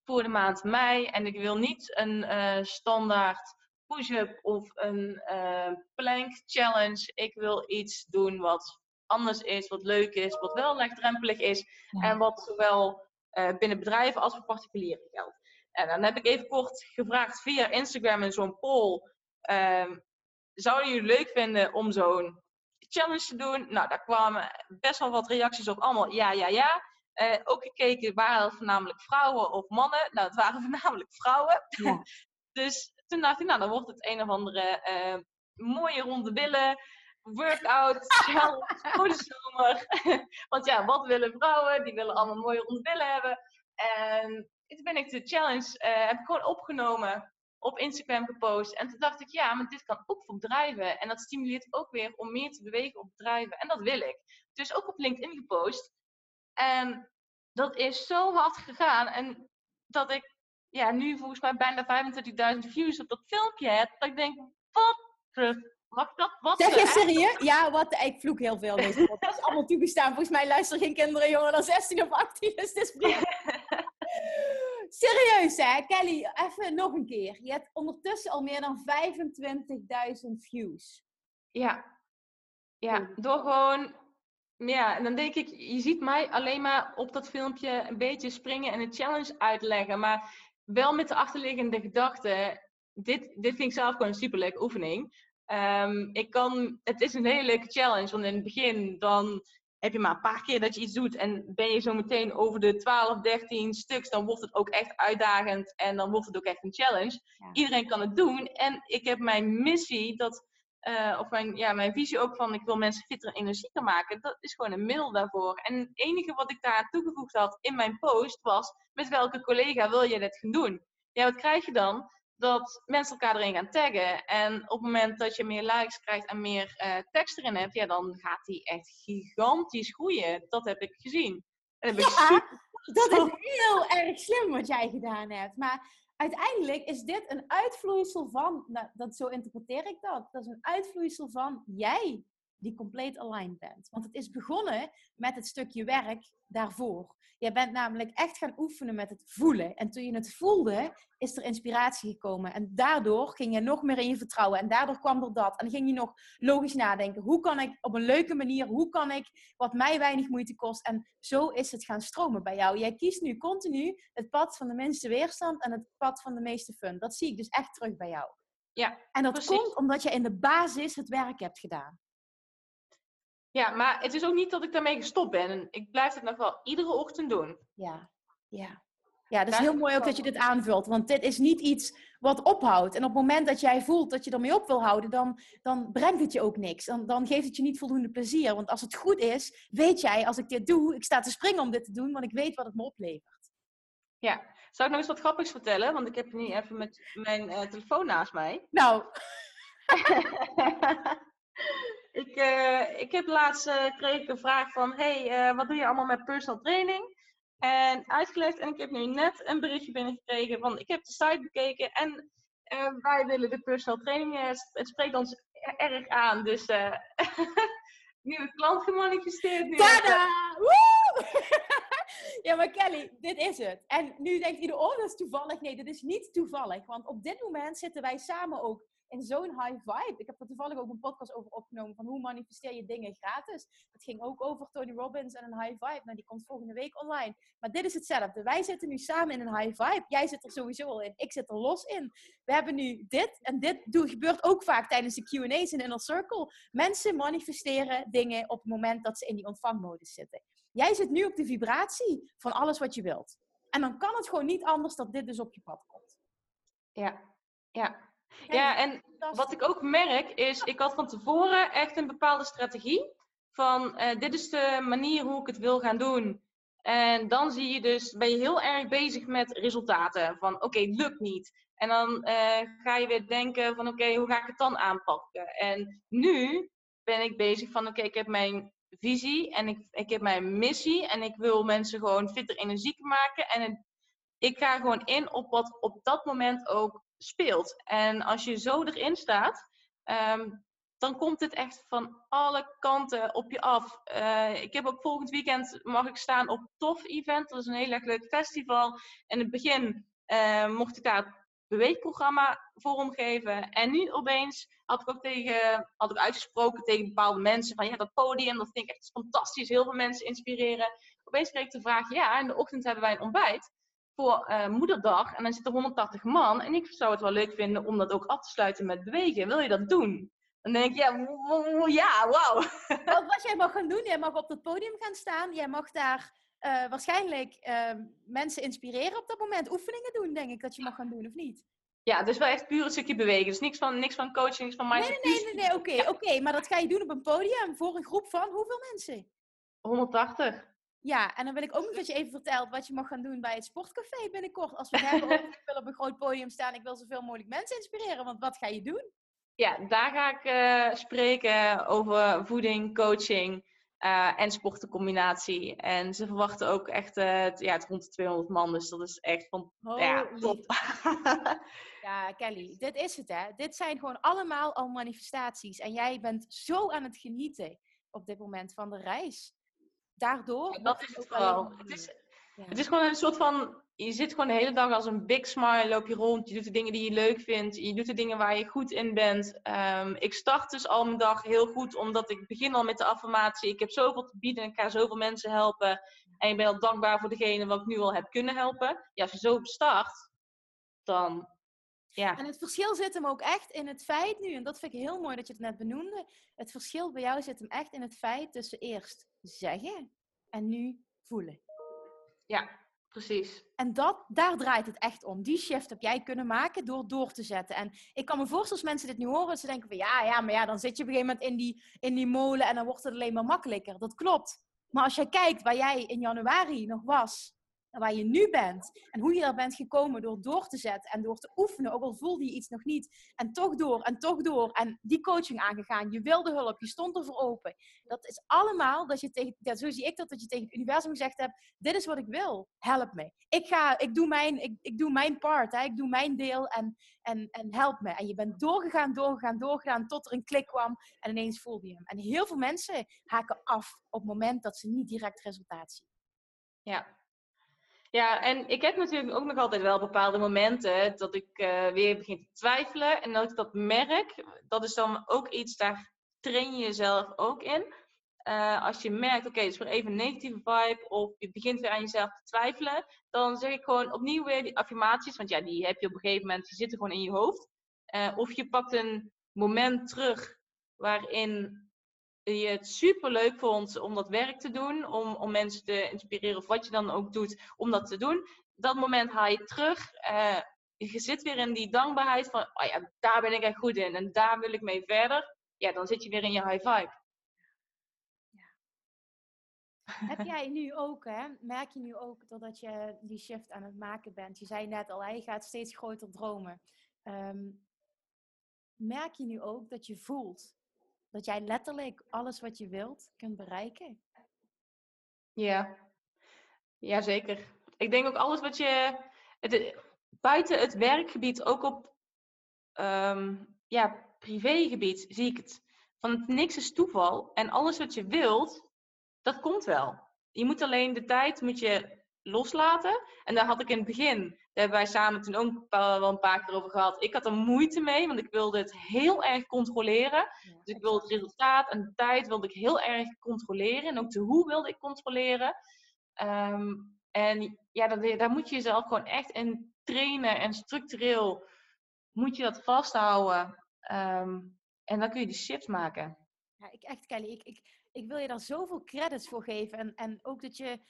voor de maand mei. En ik wil niet een uh, standaard push-up of een uh, plank challenge. Ik wil iets doen wat anders is, wat leuk is, wat wel laagdrempelig is. En wat zowel binnen bedrijven als voor particulieren geldt. En dan heb ik even kort gevraagd via Instagram in zo'n poll. Um, zouden jullie leuk vinden om zo'n challenge te doen? Nou, daar kwamen best wel wat reacties op. Allemaal ja, ja, ja. Uh, ook gekeken, waren het voornamelijk vrouwen of mannen? Nou, het waren *laughs* voornamelijk vrouwen. Ja. *laughs* dus toen dacht ik, nou, dan wordt het een of andere uh, mooie ronde billen. Workout, *laughs* challenge voor de zomer. Want ja, wat willen vrouwen? Die willen allemaal mooie ronde billen hebben. En toen ben ik de challenge, uh, heb ik gewoon opgenomen, op Instagram gepost. En toen dacht ik, ja, maar dit kan ook voor bedrijven. En dat stimuleert ook weer om meer te bewegen op bedrijven. En dat wil ik. Dus ook op LinkedIn gepost. En dat is zo hard gegaan. En dat ik ja, nu volgens mij bijna 25.000 views op dat filmpje heb. Dat ik denk, wat Mag dat? Wat zeg je serieus? Ja, wat? Ik vloek heel veel. Dat is allemaal toegestaan. Volgens mij luisteren geen kinderen jonger dan 16 of 18. Dus het is *laughs* Serieus hè, Kelly, even nog een keer. Je hebt ondertussen al meer dan 25.000 views. Ja. Ja, door gewoon... Ja, en dan denk ik, je ziet mij alleen maar op dat filmpje een beetje springen en een challenge uitleggen. Maar wel met de achterliggende gedachte, dit, dit vind ik zelf gewoon een superleuke oefening. Um, ik kan, het is een hele leuke challenge, want in het begin dan heb je maar een paar keer dat je iets doet en ben je zo meteen over de 12, 13 stuks, dan wordt het ook echt uitdagend en dan wordt het ook echt een challenge. Iedereen kan het doen en ik heb mijn missie, dat, uh, of mijn, ja, mijn visie ook van ik wil mensen fitter en energieker maken, dat is gewoon een middel daarvoor. En het enige wat ik daar toegevoegd had in mijn post was, met welke collega wil je dit gaan doen? Ja, wat krijg je dan? Dat mensen elkaar erin gaan taggen. En op het moment dat je meer likes krijgt en meer uh, tekst erin hebt, ja, dan gaat die echt gigantisch groeien. Dat heb ik gezien. En heb ja, ik dat is heel erg slim wat jij gedaan hebt. Maar uiteindelijk is dit een uitvloeisel van, nou, dat, zo interpreteer ik dat. Dat is een uitvloeisel van jij die compleet aligned bent. Want het is begonnen met het stukje werk daarvoor. Je bent namelijk echt gaan oefenen met het voelen. En toen je het voelde, is er inspiratie gekomen. En daardoor ging je nog meer in je vertrouwen. En daardoor kwam er dat. En dan ging je nog logisch nadenken. Hoe kan ik op een leuke manier, hoe kan ik wat mij weinig moeite kost. En zo is het gaan stromen bij jou. Jij kiest nu continu het pad van de minste weerstand en het pad van de meeste fun. Dat zie ik dus echt terug bij jou. Ja, en dat komt omdat je in de basis het werk hebt gedaan. Ja, maar het is ook niet dat ik daarmee gestopt ben. Ik blijf het nog wel iedere ochtend doen. Ja, ja. Ja, dat is heel mooi ook dat je dit aanvult. Want dit is niet iets wat ophoudt. En op het moment dat jij voelt dat je ermee op wil houden, dan, dan brengt het je ook niks. Dan, dan geeft het je niet voldoende plezier. Want als het goed is, weet jij, als ik dit doe, ik sta te springen om dit te doen, want ik weet wat het me oplevert. Ja, zou ik nog eens wat grappigs vertellen? Want ik heb nu even met mijn uh, telefoon naast mij. Nou. *laughs* ik, uh, ik heb laatst uh, kreeg ik een vraag van: hey, wat doe je allemaal met personal training? En uitgelegd, en ik heb nu net een berichtje binnengekregen van: ik heb de site bekeken en wij willen de personal training. het spreekt ons erg aan, dus *laughs* nieuwe klant gemanifesteerd. Nu Tada! *laughs* Ja, maar Kelly, dit is het. En nu denkt iedereen, oh, dat is toevallig. Nee, dat is niet toevallig. Want op dit moment zitten wij samen ook in zo'n high vibe. Ik heb er toevallig ook een podcast over opgenomen van hoe manifesteer je dingen gratis. Het ging ook over Tony Robbins en een high vibe. Nou, die komt volgende week online. Maar dit is hetzelfde. Wij zitten nu samen in een high vibe. Jij zit er sowieso al in. Ik zit er los in. We hebben nu dit. En dit gebeurt ook vaak tijdens de Q&A's in Inner Circle. Mensen manifesteren dingen op het moment dat ze in die ontvangmodus zitten. Jij zit nu op de vibratie van alles wat je wilt. En dan kan het gewoon niet anders dat dit dus op je pad komt. Ja, ja. Ja, en wat ik ook merk is, ik had van tevoren echt een bepaalde strategie. Van uh, dit is de manier hoe ik het wil gaan doen. En dan zie je dus, ben je heel erg bezig met resultaten. Van oké, lukt niet. En dan uh, ga je weer denken van oké, hoe ga ik het dan aanpakken? En nu ben ik bezig van oké, ik heb mijn visie en ik, ik heb mijn missie. En ik wil mensen gewoon fitter energieker maken. En ik ga gewoon in op wat op dat moment ook speelt. En als je zo erin staat, ehm, dan komt het echt van alle kanten op je af. Uh, ik heb ook volgend weekend mag ik staan op TOF Event. Dat is een heel erg leuk festival. In het begin uh, mocht ik daar beweegprogramma vormgeven. En nu opeens had ik ook tegen, had ik uitgesproken tegen bepaalde mensen van ja, dat podium, dat vind ik echt fantastisch. Heel veel mensen inspireren. Opeens kreeg ik de vraag, ja, in de ochtend hebben wij een ontbijt voor uh, moederdag en dan zitten 180 man. En ik zou het wel leuk vinden om dat ook af te sluiten met bewegen. Wil je dat doen? Dan denk ik, ja, ja, wauw. *laughs* Wat jij mag gaan doen, jij mag op dat podium gaan staan. Jij mag daar uh, waarschijnlijk uh, mensen inspireren op dat moment. Oefeningen doen, denk ik, dat je mag gaan doen, of niet? Ja, dus wel echt puur een stukje bewegen. Dus niks van, niks van coaching, niks van mindset. Nee, nee, nee, nee, oké, okay, oké. maar dat ga je doen op een podium voor een groep van hoeveel mensen? 180. Ja, en dan wil ik ook nog dat je even vertelt wat je mag gaan doen bij het sportcafé binnenkort. Als we hebben over, ik wil op een groot podium staan, ik wil zoveel mogelijk mensen inspireren. Want wat ga je doen? Ja, daar ga ik uh, spreken over voeding, coaching uh, en sportencombinatie. En ze verwachten ook echt uh, ja, het rond de 200 man. Dus dat is echt van, ja, top. *laughs* ja, Kelly, dit is het hè. Dit zijn gewoon allemaal al manifestaties. En jij bent zo aan het genieten op dit moment van de reis daardoor. dat is het vooral. Het is, het is gewoon een soort van. Je zit gewoon de hele dag als een big smile, loop je rond. Je doet de dingen die je leuk vindt. Je doet de dingen waar je goed in bent. Um, ik start dus al mijn dag heel goed, omdat ik begin al met de affirmatie. Ik heb zoveel te bieden en ik ga zoveel mensen helpen. En ik ben al dankbaar voor degene wat ik nu al heb kunnen helpen. Ja, als je zo start, dan ja. En het verschil zit hem ook echt in het feit nu, en dat vind ik heel mooi dat je het net benoemde. Het verschil bij jou zit hem echt in het feit tussen eerst zeggen en nu voelen. Ja, precies. En dat, daar draait het echt om. Die shift heb jij kunnen maken door door te zetten. En ik kan me voorstellen als mensen dit nu horen, ze denken van ja, ja, maar ja, dan zit je op een gegeven moment in die, in die molen en dan wordt het alleen maar makkelijker. Dat klopt. Maar als jij kijkt waar jij in januari nog was, waar je nu bent en hoe je er bent gekomen door door te zetten en door te oefenen, ook al voelde je iets nog niet, en toch door en toch door en die coaching aangegaan, je wilde hulp, je stond ervoor open. Dat is allemaal dat je tegen, ja, zo zie ik dat, dat je tegen het universum gezegd hebt, dit is wat ik wil, help me. Ik, ga, ik, doe, mijn, ik, ik doe mijn part, hè, ik doe mijn deel en, en, en help me. En je bent doorgegaan, doorgegaan, doorgegaan tot er een klik kwam en ineens voelde je hem. En heel veel mensen haken af op het moment dat ze niet direct resultaat zien. Ja, ja, en ik heb natuurlijk ook nog altijd wel bepaalde momenten dat ik uh, weer begin te twijfelen. En dat ik dat merk, dat is dan ook iets, daar train je jezelf ook in. Uh, als je merkt, oké, het is weer even een negatieve vibe, of je begint weer aan jezelf te twijfelen, dan zeg ik gewoon opnieuw weer die affirmaties, want ja, die heb je op een gegeven moment, die zitten gewoon in je hoofd. Uh, of je pakt een moment terug waarin je het super leuk vond om dat werk te doen, om, om mensen te inspireren of wat je dan ook doet om dat te doen. Dat moment haal je terug. Uh, je zit weer in die dankbaarheid van, oh ja, daar ben ik echt goed in en daar wil ik mee verder. Ja, dan zit je weer in je high vibe. Ja. Heb jij nu ook, hè, merk je nu ook doordat je die shift aan het maken bent? Je zei net al, je gaat steeds groter dromen. Um, merk je nu ook dat je voelt dat jij letterlijk alles wat je wilt kunt bereiken. Ja, ja zeker. Ik denk ook alles wat je het, buiten het werkgebied, ook op um, ja, privégebied, zie ik het. Van niks is toeval en alles wat je wilt, dat komt wel. Je moet alleen de tijd moet je loslaten. En daar had ik in het begin, daar hebben wij samen toen ook wel een paar keer over gehad. Ik had er moeite mee, want ik wilde het heel erg controleren. Dus ik wilde het resultaat en de tijd wilde ik heel erg controleren. En ook de hoe wilde ik controleren. Ehm, en ja, daar, daar moet je jezelf gewoon echt in trainen en structureel moet je dat vasthouden. Ehm, en dan kun je die shift maken. Ja, ik echt, Kelly, ik, ik, ik wil je daar zoveel credits voor geven. En, en ook dat je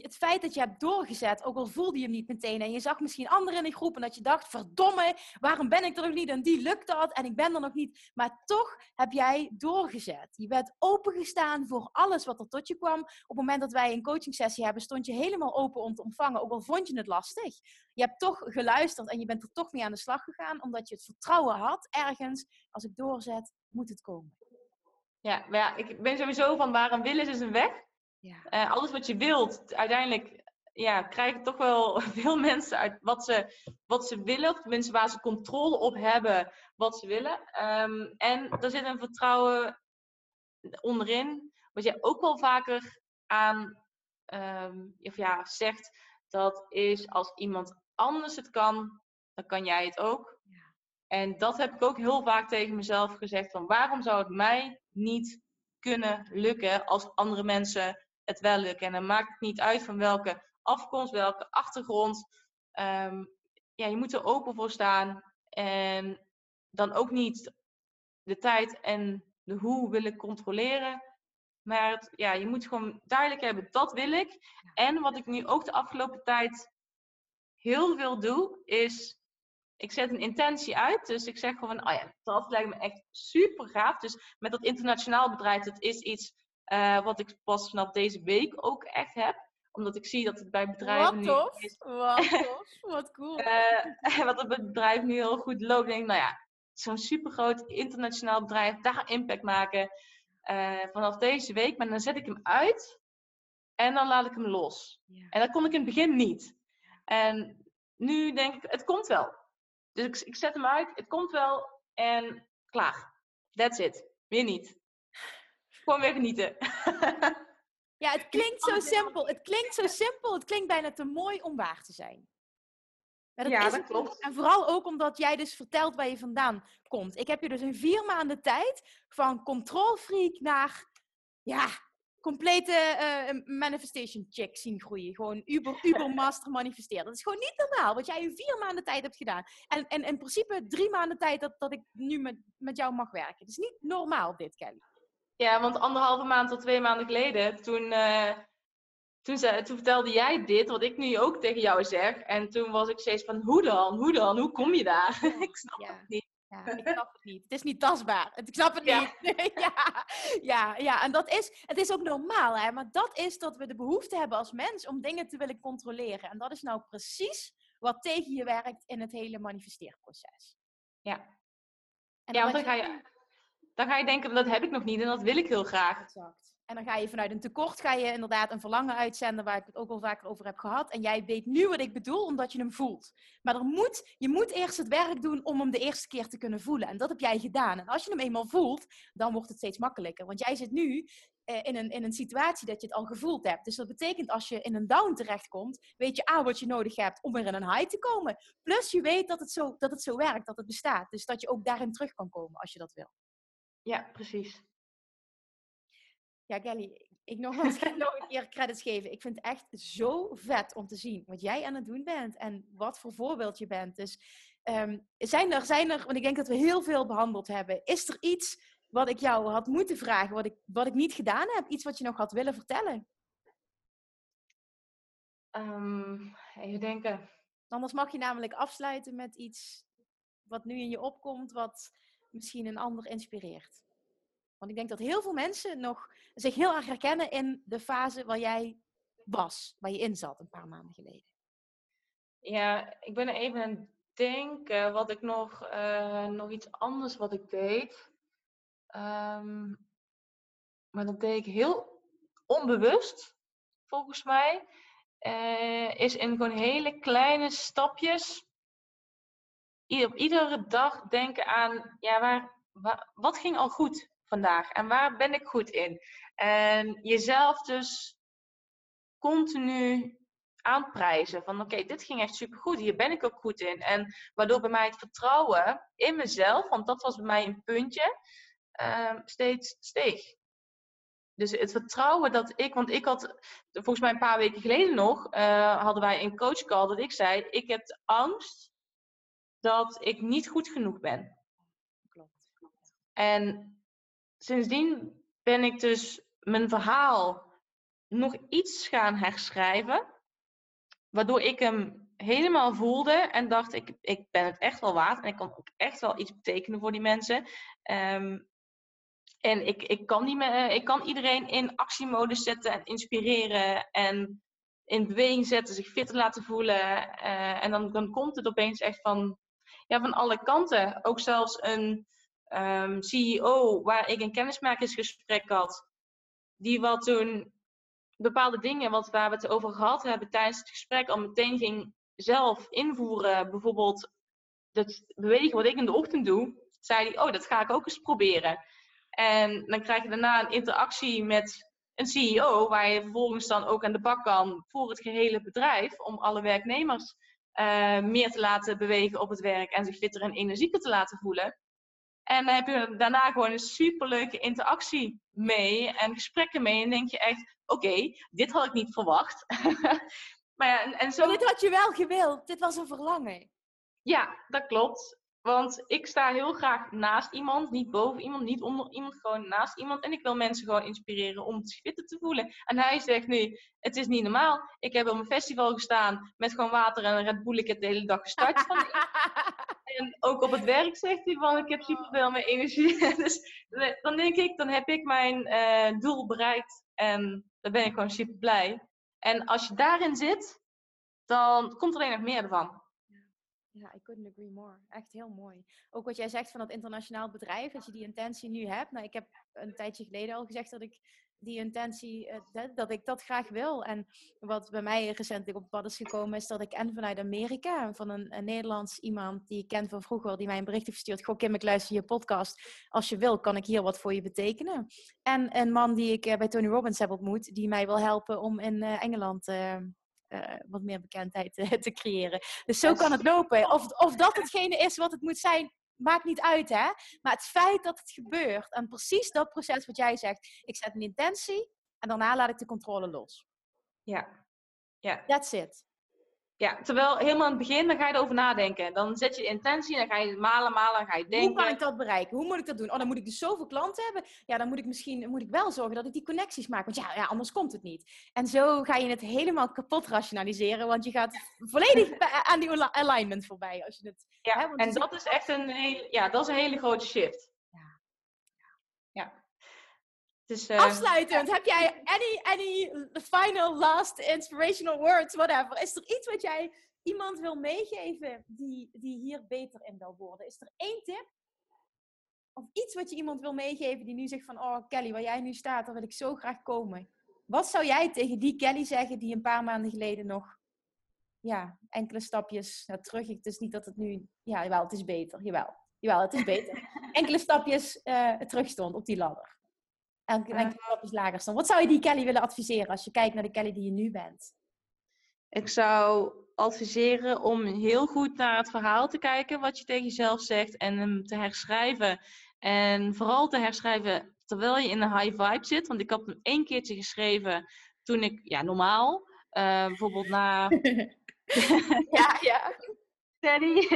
het feit dat je hebt doorgezet, ook al voelde je hem niet meteen. En je zag misschien anderen in de groep en dat je dacht, verdomme, waarom ben ik er nog niet? En die lukt dat en ik ben er nog niet. Maar toch heb jij doorgezet. Je bent opengestaan voor alles wat er tot je kwam. Op het moment dat wij een coaching sessie hebben, stond je helemaal open om te ontvangen. Ook al vond je het lastig. Je hebt toch geluisterd en je bent er toch mee aan de slag gegaan. Omdat je het vertrouwen had ergens, als ik doorzet, moet het komen. Ja, maar ja, ik ben sowieso van waar een wil is, is een weg. Ja. Uh, alles wat je wilt, uiteindelijk ja, krijgen toch wel *laughs* veel mensen uit wat ze, wat ze willen. Of mensen waar ze controle op hebben wat ze willen. Um, en er zit een vertrouwen onderin. Wat jij ook wel vaker aan um, of ja, zegt. Dat is als iemand anders het kan, dan kan jij het ook. Ja. En dat heb ik ook heel vaak tegen mezelf gezegd. Van waarom zou het mij niet kunnen lukken als andere mensen het wel lukken. En dan maakt het niet uit van welke afkomst, welke achtergrond. Um, ja, je moet er open voor staan. En dan ook niet de tijd en de hoe willen controleren. Maar ja, je moet gewoon duidelijk hebben, dat wil ik. En wat ik nu ook de afgelopen tijd heel veel doe, is ik zet een intentie uit. Dus ik zeg gewoon, oh ja, dat lijkt me echt super gaaf. Dus met dat internationaal bedrijf, dat is iets uh, wat ik pas vanaf deze week ook echt heb omdat ik zie dat het bij bedrijven wat tof. nu... Is, wat *laughs* tof, wat cool. *laughs* uh, wat het bedrijf nu heel goed loopt. denk ik, nou ja, zo'n supergroot internationaal bedrijf, daar impact maken. Uh, vanaf deze week, maar dan zet ik hem uit en dan laat ik hem los. Ja. En dat kon ik in het begin niet. En nu denk ik, het komt wel. Dus ik, ik zet hem uit, het komt wel en klaar. That's it. Weer niet. Gewoon weer genieten. ja, het *laughs* klinkt zo simpel. Het klinkt zo simpel. Het klinkt bijna te mooi om waar te zijn. dat ja, dat klopt. En vooral ook omdat jij dus vertelt waar je vandaan komt. Ik heb je dus in vier maanden tijd van control freak naar ja, complete uh, manifestation check zien groeien. Gewoon uber, uber *laughs* master manifesteren. Dat is gewoon niet normaal wat jij in vier maanden tijd hebt gedaan. En, en in principe drie maanden tijd dat, dat ik nu met, met jou mag werken. Het is niet normaal dit, Kelly. Ja, want anderhalve maand tot twee maanden geleden, toen, uh, toen, ze, toen vertelde jij dit, wat ik nu ook tegen jou zeg. En toen was ik steeds van, hoe dan? Hoe dan? Hoe kom je daar? *laughs* ik snap het niet. Ja, ik snap het niet. Het is niet tastbaar. Ik snap het niet. *laughs* ja, ja, ja, en dat is, het is ook normaal, hè? maar dat is dat we de behoefte hebben als mens om dingen te willen controleren. En dat is nou precies wat tegen je werkt in het hele manifesteerproces. Ja. En ja, want dan ga, je, dan ga je denken, dat heb ik nog niet en dat wil ik heel graag. Exact. En dan ga je vanuit een tekort ga je inderdaad een verlangen uitzenden waar ik het ook al vaker over heb gehad. En jij weet nu wat ik bedoel, omdat je hem voelt. Maar moet, je moet eerst het werk doen om hem de eerste keer te kunnen voelen. En dat heb jij gedaan. En als je hem eenmaal voelt, dan wordt het steeds makkelijker. Want jij zit nu eh, in, een, in een situatie dat je het al gevoeld hebt. Dus dat betekent als je in een down terechtkomt, weet je A wat je nodig hebt om weer in een high te komen. Plus je weet dat het zo, dat het zo werkt, dat het bestaat. Dus dat je ook daarin terug kan komen als je dat wil. Ja, precies. Ja, Kelly, ik nog, nog een keer credits geven. Ik vind het echt zo vet om te zien wat jij aan het doen bent en wat voor voorbeeld je bent. Dus ehm, zijn, er, zijn er, want ik denk dat we heel veel behandeld hebben, is er iets wat ik jou had moeten vragen, wat ik, wat ik niet gedaan heb? Iets wat je nog had willen vertellen? Um, even denken. Anders mag je namelijk afsluiten met iets wat nu in je opkomt, wat misschien een ander inspireert. Want ik denk dat heel veel mensen nog zich heel erg herkennen in de fase waar jij was, waar je in zat een paar maanden geleden. Ja, ik ben even aan het denken wat ik nog, uh, nog iets anders wat ik deed. Um, maar dat deed ik heel onbewust, volgens mij. Uh, is in gewoon hele kleine stapjes. Op iedere dag denken aan, ja, waar, wat ging al goed? vandaag en waar ben ik goed in? En jezelf dus continu aanprijzen van oké, dit ging echt super goed, hier ben ik ook goed in. En waardoor bij mij het vertrouwen in mezelf, want dat was bij mij een puntje, uh, steeds steeg. Dus het vertrouwen dat ik, want ik had volgens mij een paar weken geleden nog, uh, hadden wij een coachcall dat ik zei, ik heb angst dat ik niet goed genoeg ben. Klopt. En sindsdien ben ik dus mijn verhaal nog iets gaan herschrijven. Waardoor ik hem helemaal voelde en dacht, ik, ik ben het echt wel waard. En ik kan ook echt wel iets betekenen voor die mensen. Ehm, en ik, ik, kan die, ik kan iedereen in actiemodus zetten en inspireren. En in beweging zetten, zich fitter laten voelen. Uh, en dan, dan komt het opeens echt van, ja, van alle kanten. Ook zelfs een um, CEO waar ik een kennismakingsgesprek had, die wat toen bepaalde dingen wat, waar we het over gehad hebben tijdens het gesprek al meteen ging zelf invoeren. Bijvoorbeeld dat bewegen wat ik in de ochtend doe, zei hij, oh, dat ga ik ook eens proberen. En dan krijg je daarna een interactie met een CEO, waar je vervolgens dan ook aan de bak kan voor het gehele bedrijf, om alle werknemers uh, meer te laten bewegen op het werk en zich fitter en energieker te laten voelen. En dan heb je daarna gewoon een superleuke interactie mee en gesprekken mee. En denk je echt, oké, dit had ik niet verwacht. *laughs* maar ja, en, en zo... dit had je wel gewild. Dit was een verlangen. Ja, dat klopt. Want ik sta heel graag naast iemand, niet boven iemand, niet onder iemand, gewoon naast iemand. En ik wil mensen gewoon inspireren om zich fitter te voelen. En hij zegt nu, het is niet normaal. Ik heb op een festival gestaan met gewoon water en een Red Bull. Ik heb de hele dag gestart. *laughs* en ook op het werk zegt hij van, ik heb superveel meer energie. *laughs* dus dan denk ik, dan heb ik mijn uh, doel bereikt. En dan ben ik gewoon super blij. En als je daarin zit, dan komt er alleen nog meer ervan. Ja, I couldn't agree more. Echt heel mooi. Ook wat jij zegt van dat internationaal bedrijf, dat je die intentie nu hebt. Nou, ik heb een tijdje geleden al gezegd dat ik die intentie, uh, dat, dat, ik dat graag wil. En wat bij mij recentelijk op pad is gekomen, is dat ik en vanuit Amerika, van een, een Nederlands iemand die ik ken van vroeger, die mij een bericht heeft verstuurd. Goh, Kim, ik luister je podcast. Als je wil, kan ik hier wat voor je betekenen. En een man die ik uh, bij Tony Robbins heb ontmoet, die mij wil helpen om in uh, Engeland uh, wat meer bekendheid uh, te creëren. Dus zo kan het lopen. Of, of dat hetgene is wat het moet zijn, maakt niet uit, hè? Maar het feit dat het gebeurt en precies dat proces wat jij zegt, ik zet een intentie en daarna laat ik de controle los. Ja. ja. That's it. Ja, terwijl helemaal aan het begin, dan ga je erover nadenken. Dan zet je intentie, dan ga je malen, malen, dan ga je denken. Hoe kan ik dat bereiken? Hoe moet ik dat doen? Oh, dan moet ik dus zoveel klanten hebben. Ja, dan moet ik misschien moet ik wel zorgen dat ik die connecties maak. Want ja, ja anders komt het niet. En zo ga je het helemaal kapot rationaliseren. Want je gaat volledig *laughs* aan die alignment voorbij. Als je het, ja, hè, en dat is echt een, hele, ja, dat is een hele grote shift. Ja. ja. Dus, uh, Afsluitend, heb jij any, any final, last, inspirational words, whatever? Is er iets wat jij iemand wil meegeven die, die hier beter in wil worden? Is er één tip? Of iets wat je iemand wil meegeven die nu zegt van... Oh Kelly, waar jij nu staat, daar wil ik zo graag komen. Wat zou jij tegen die Kelly zeggen die een paar maanden geleden nog... Ja, enkele stapjes nou, terug. Het is niet dat het nu... Ja, jawel, het is beter. Jawel, jawel het is beter. *laughs* enkele stapjes uh, terug stond op die ladder. Lager. Wat zou je die Kelly willen adviseren als je kijkt naar de Kelly die je nu bent? Ik zou adviseren om heel goed naar het verhaal te kijken wat je tegen jezelf zegt en hem te herschrijven. En vooral te herschrijven terwijl je in een high vibe zit. Want ik had hem één keertje geschreven toen ik, ja, normaal, uh, bijvoorbeeld na. *laughs* ja, ja. Steady.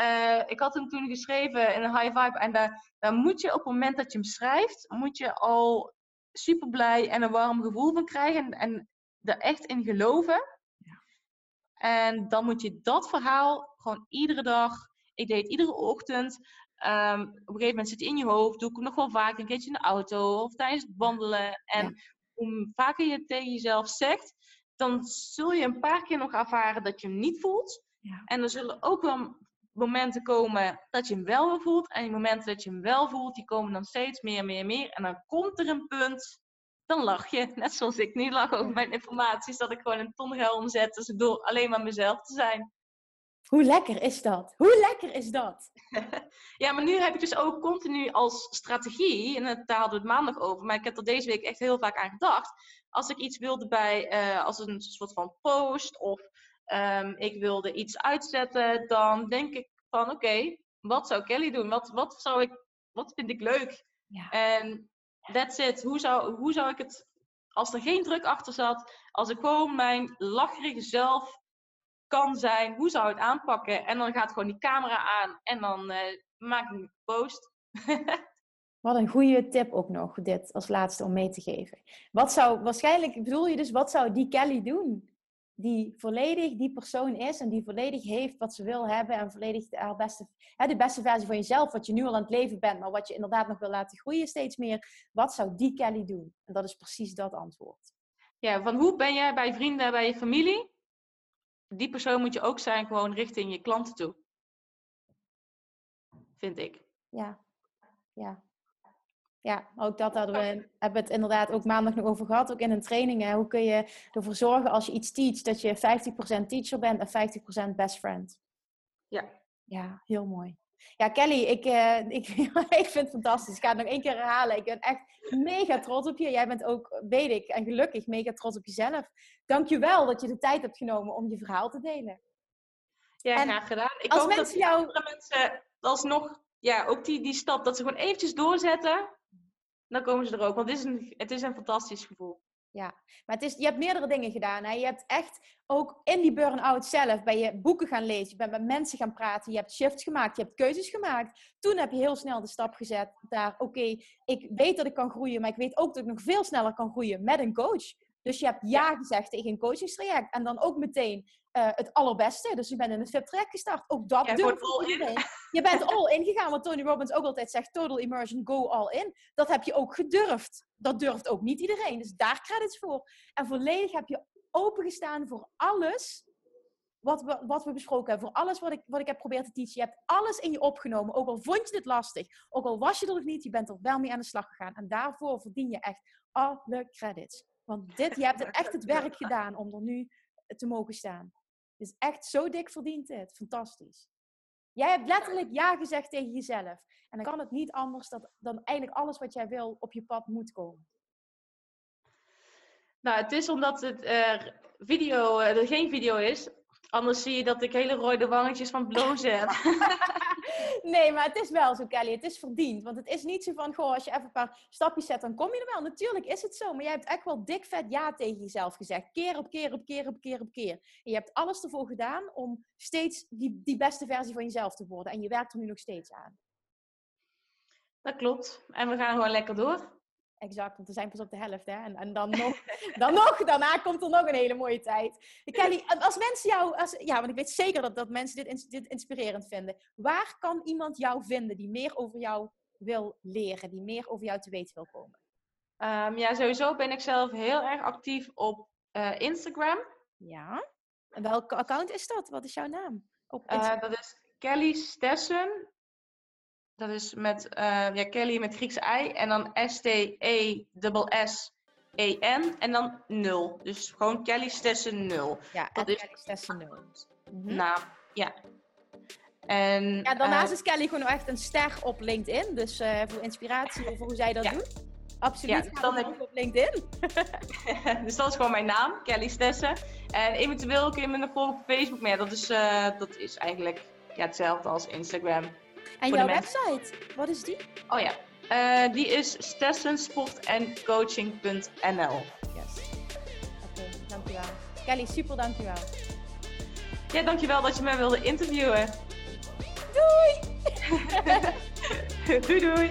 uh, *laughs* ik had hem toen geschreven in een high vibe. En daar, daar moet je op het moment dat je hem schrijft, moet je al super blij en een warm gevoel van krijgen. En, en er echt in geloven. En dan moet je dat verhaal gewoon iedere dag. Ik deed iedere ochtend. Um, op een gegeven moment zit het in je hoofd. Doe ik nog wel vaak een keertje in de auto of tijdens het wandelen. En hoe vaker je het tegen jezelf zegt, dan zul je een paar keer nog ervaren dat je hem niet voelt. Ja. En er zullen ook wel momenten komen dat je hem wel voelt. En die momenten dat je hem wel voelt, die komen dan steeds meer, meer, meer. En dan komt er een punt dan lach je. *laughs* Net zoals ik nu lach over mijn informaties, dat ik gewoon een ton ga omzetten dus door alleen maar mezelf te zijn. Hoe lekker is dat? Hoe lekker is dat? *laughs* ja, maar nu heb ik dus ook continu als strategie, en daar hadden we het maandag over, maar ik heb er deze week echt heel vaak aan gedacht. Als ik iets wilde bij, uh, als een soort van post of um, ik wilde iets uitzetten, dan denk ik van oké, wat zou Kelly doen? Wat, wat, zou ik, wat vind ik leuk? Ja. En That's it. Hoe zou, hoe zou ik het, als er geen druk achter zat, als ik gewoon mijn lacherige zelf kan zijn, hoe zou ik het aanpakken? En dan gaat gewoon die camera aan en dan uh, maak ik een post. *laughs* Wat een goede tip ook nog, dit als laatste om mee te geven. Wat zou, waarschijnlijk bedoel je dus, wat zou die Kelly doen? Die volledig die persoon is en die volledig heeft wat ze wil hebben en volledig de, beste, hè, de beste versie van jezelf, wat je nu al aan het leven bent, maar wat je inderdaad nog wil laten groeien steeds meer. Wat zou die Kelly doen? En dat is precies dat antwoord. Ja, van hoe ben jij bij vrienden, bij je familie? Die persoon moet je ook zijn gewoon richting je klanten toe. Vind ik. Ja, ja. Ja, ook dat hadden we, hebben het inderdaad ook maandag nog over gehad, ook in een training. Hè. Hoe kun je ervoor zorgen als je iets teach, dat je 50% teacher bent en 50% best friend? Ja. Ja, heel mooi. Ja, Kelly, ik, uh, *laughs* ik, ik vind het fantastisch. Ik ga het nog één keer herhalen. Ik ben echt mega trots op je. Jij bent ook, weet ik, en gelukkig mega trots op jezelf. Dank je wel dat je de tijd hebt genomen om je verhaal te delen. Ja, en graag gedaan. Ik als hoop mensen dat jou... andere mensen alsnog, ja, ook die, die stap, dat ze gewoon eventjes doorzetten dan komen ze er ook. Want het is een, het is een fantastisch gevoel. Ja, maar het is, je hebt meerdere dingen gedaan. Hè? Je hebt echt ook in die burn-out zelf, ben je boeken gaan lezen, je bent met mensen gaan praten, je hebt shifts gemaakt, je hebt keuzes gemaakt. Toen heb je heel snel de stap gezet daar, oké, ik weet dat ik kan groeien, maar ik weet ook dat ik nog veel sneller kan groeien met een coach. Dus je hebt ja gezegd tegen een coachingstraject en dan ook meteen uh, het allerbeste. Dus je bent in het VIP-traject gestart. Ook dat ja, durft iedereen. Je bent all in gegaan, wat Tony Robbins ook altijd zegt, total immersion, go all in. Dat heb je ook gedurfd. Dat durft ook niet iedereen. Dus daar credits voor. En volledig heb je opengestaan voor alles wat we, wat we besproken hebben. Voor alles wat ik, wat ik heb geprobeerd te teachen. Je hebt alles in je opgenomen. Ook al vond je het lastig. Ook al was je er nog niet. Je bent er wel mee aan de slag gegaan. En daarvoor verdien je echt alle credits. Want dit, je hebt echt het werk gedaan om er nu te mogen staan. Dus echt zo dik verdient het. Fantastisch. Jij hebt letterlijk ja gezegd tegen jezelf. En dan kan het niet anders dat, dan eigenlijk alles wat jij wil op je pad moet komen. Nou, het is omdat het uh, video, uh, er geen video is. Anders zie je dat ik hele rode wangetjes van blozen heb. *laughs* nee, maar het is wel zo, Kelly. Het is verdiend. Want het is niet zo van, goh, als je even een paar stapjes zet, dan kom je er wel. Natuurlijk is het zo. Maar jij hebt echt wel dik vet ja tegen jezelf gezegd. Keer op keer op keer op keer op keer. En je hebt alles ervoor gedaan om steeds die, die beste versie van jezelf te worden. En je werkt er nu nog steeds aan. Dat klopt. En we gaan gewoon lekker door. Exact, want we zijn pas op de helft. Hè? En, en dan, nog, *laughs* dan nog, daarna komt er nog een hele mooie tijd. Kelly, als mensen jou, als, ja, want ik weet zeker dat, dat mensen dit, dit inspirerend vinden. Waar kan iemand jou vinden die meer over jou wil leren, die meer over jou te weten wil komen? Um, ja, sowieso ben ik zelf heel erg actief op uh, Instagram. Ja. En welk account is dat? Wat is jouw naam? Op uh, dat is Kelly Stessen dat is met uh, ja, Kelly met Griekse I en dan S-T-E-S-S-E-N en dan 0. Dus gewoon Kelly Stessen 0. Ja, dat is Kelly Stessen 0. Mm Nou, ja. En, ja, daarnaast uh, is Kelly gewoon echt een ster op LinkedIn. Dus uh, voor inspiratie over hoe zij dat ja. doet. Absoluut, ja, dan heb ik op LinkedIn. *laughs* dus dat is gewoon mijn naam, Kelly Stessen. En eventueel kun je me nog volgen op Facebook. Maar ja, dat is, dat is eigenlijk ja, hetzelfde als Instagram. En jouw website, wat is die? Oh ja, uh, die is stessensportandcoaching.nl. Yes. Oké, okay, dankjewel. Kelly, super dankjewel. Ja, dankjewel dat je mij wilde interviewen. Doei! *laughs* doei doei!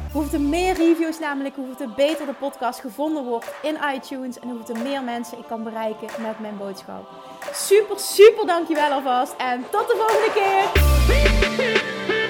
Hoeveel er meer reviews namelijk, hoeveel er beter de podcast gevonden wordt in iTunes en hoeveel er meer mensen ik kan bereiken met mijn boodschap. Super, super dankjewel alvast en tot de volgende keer!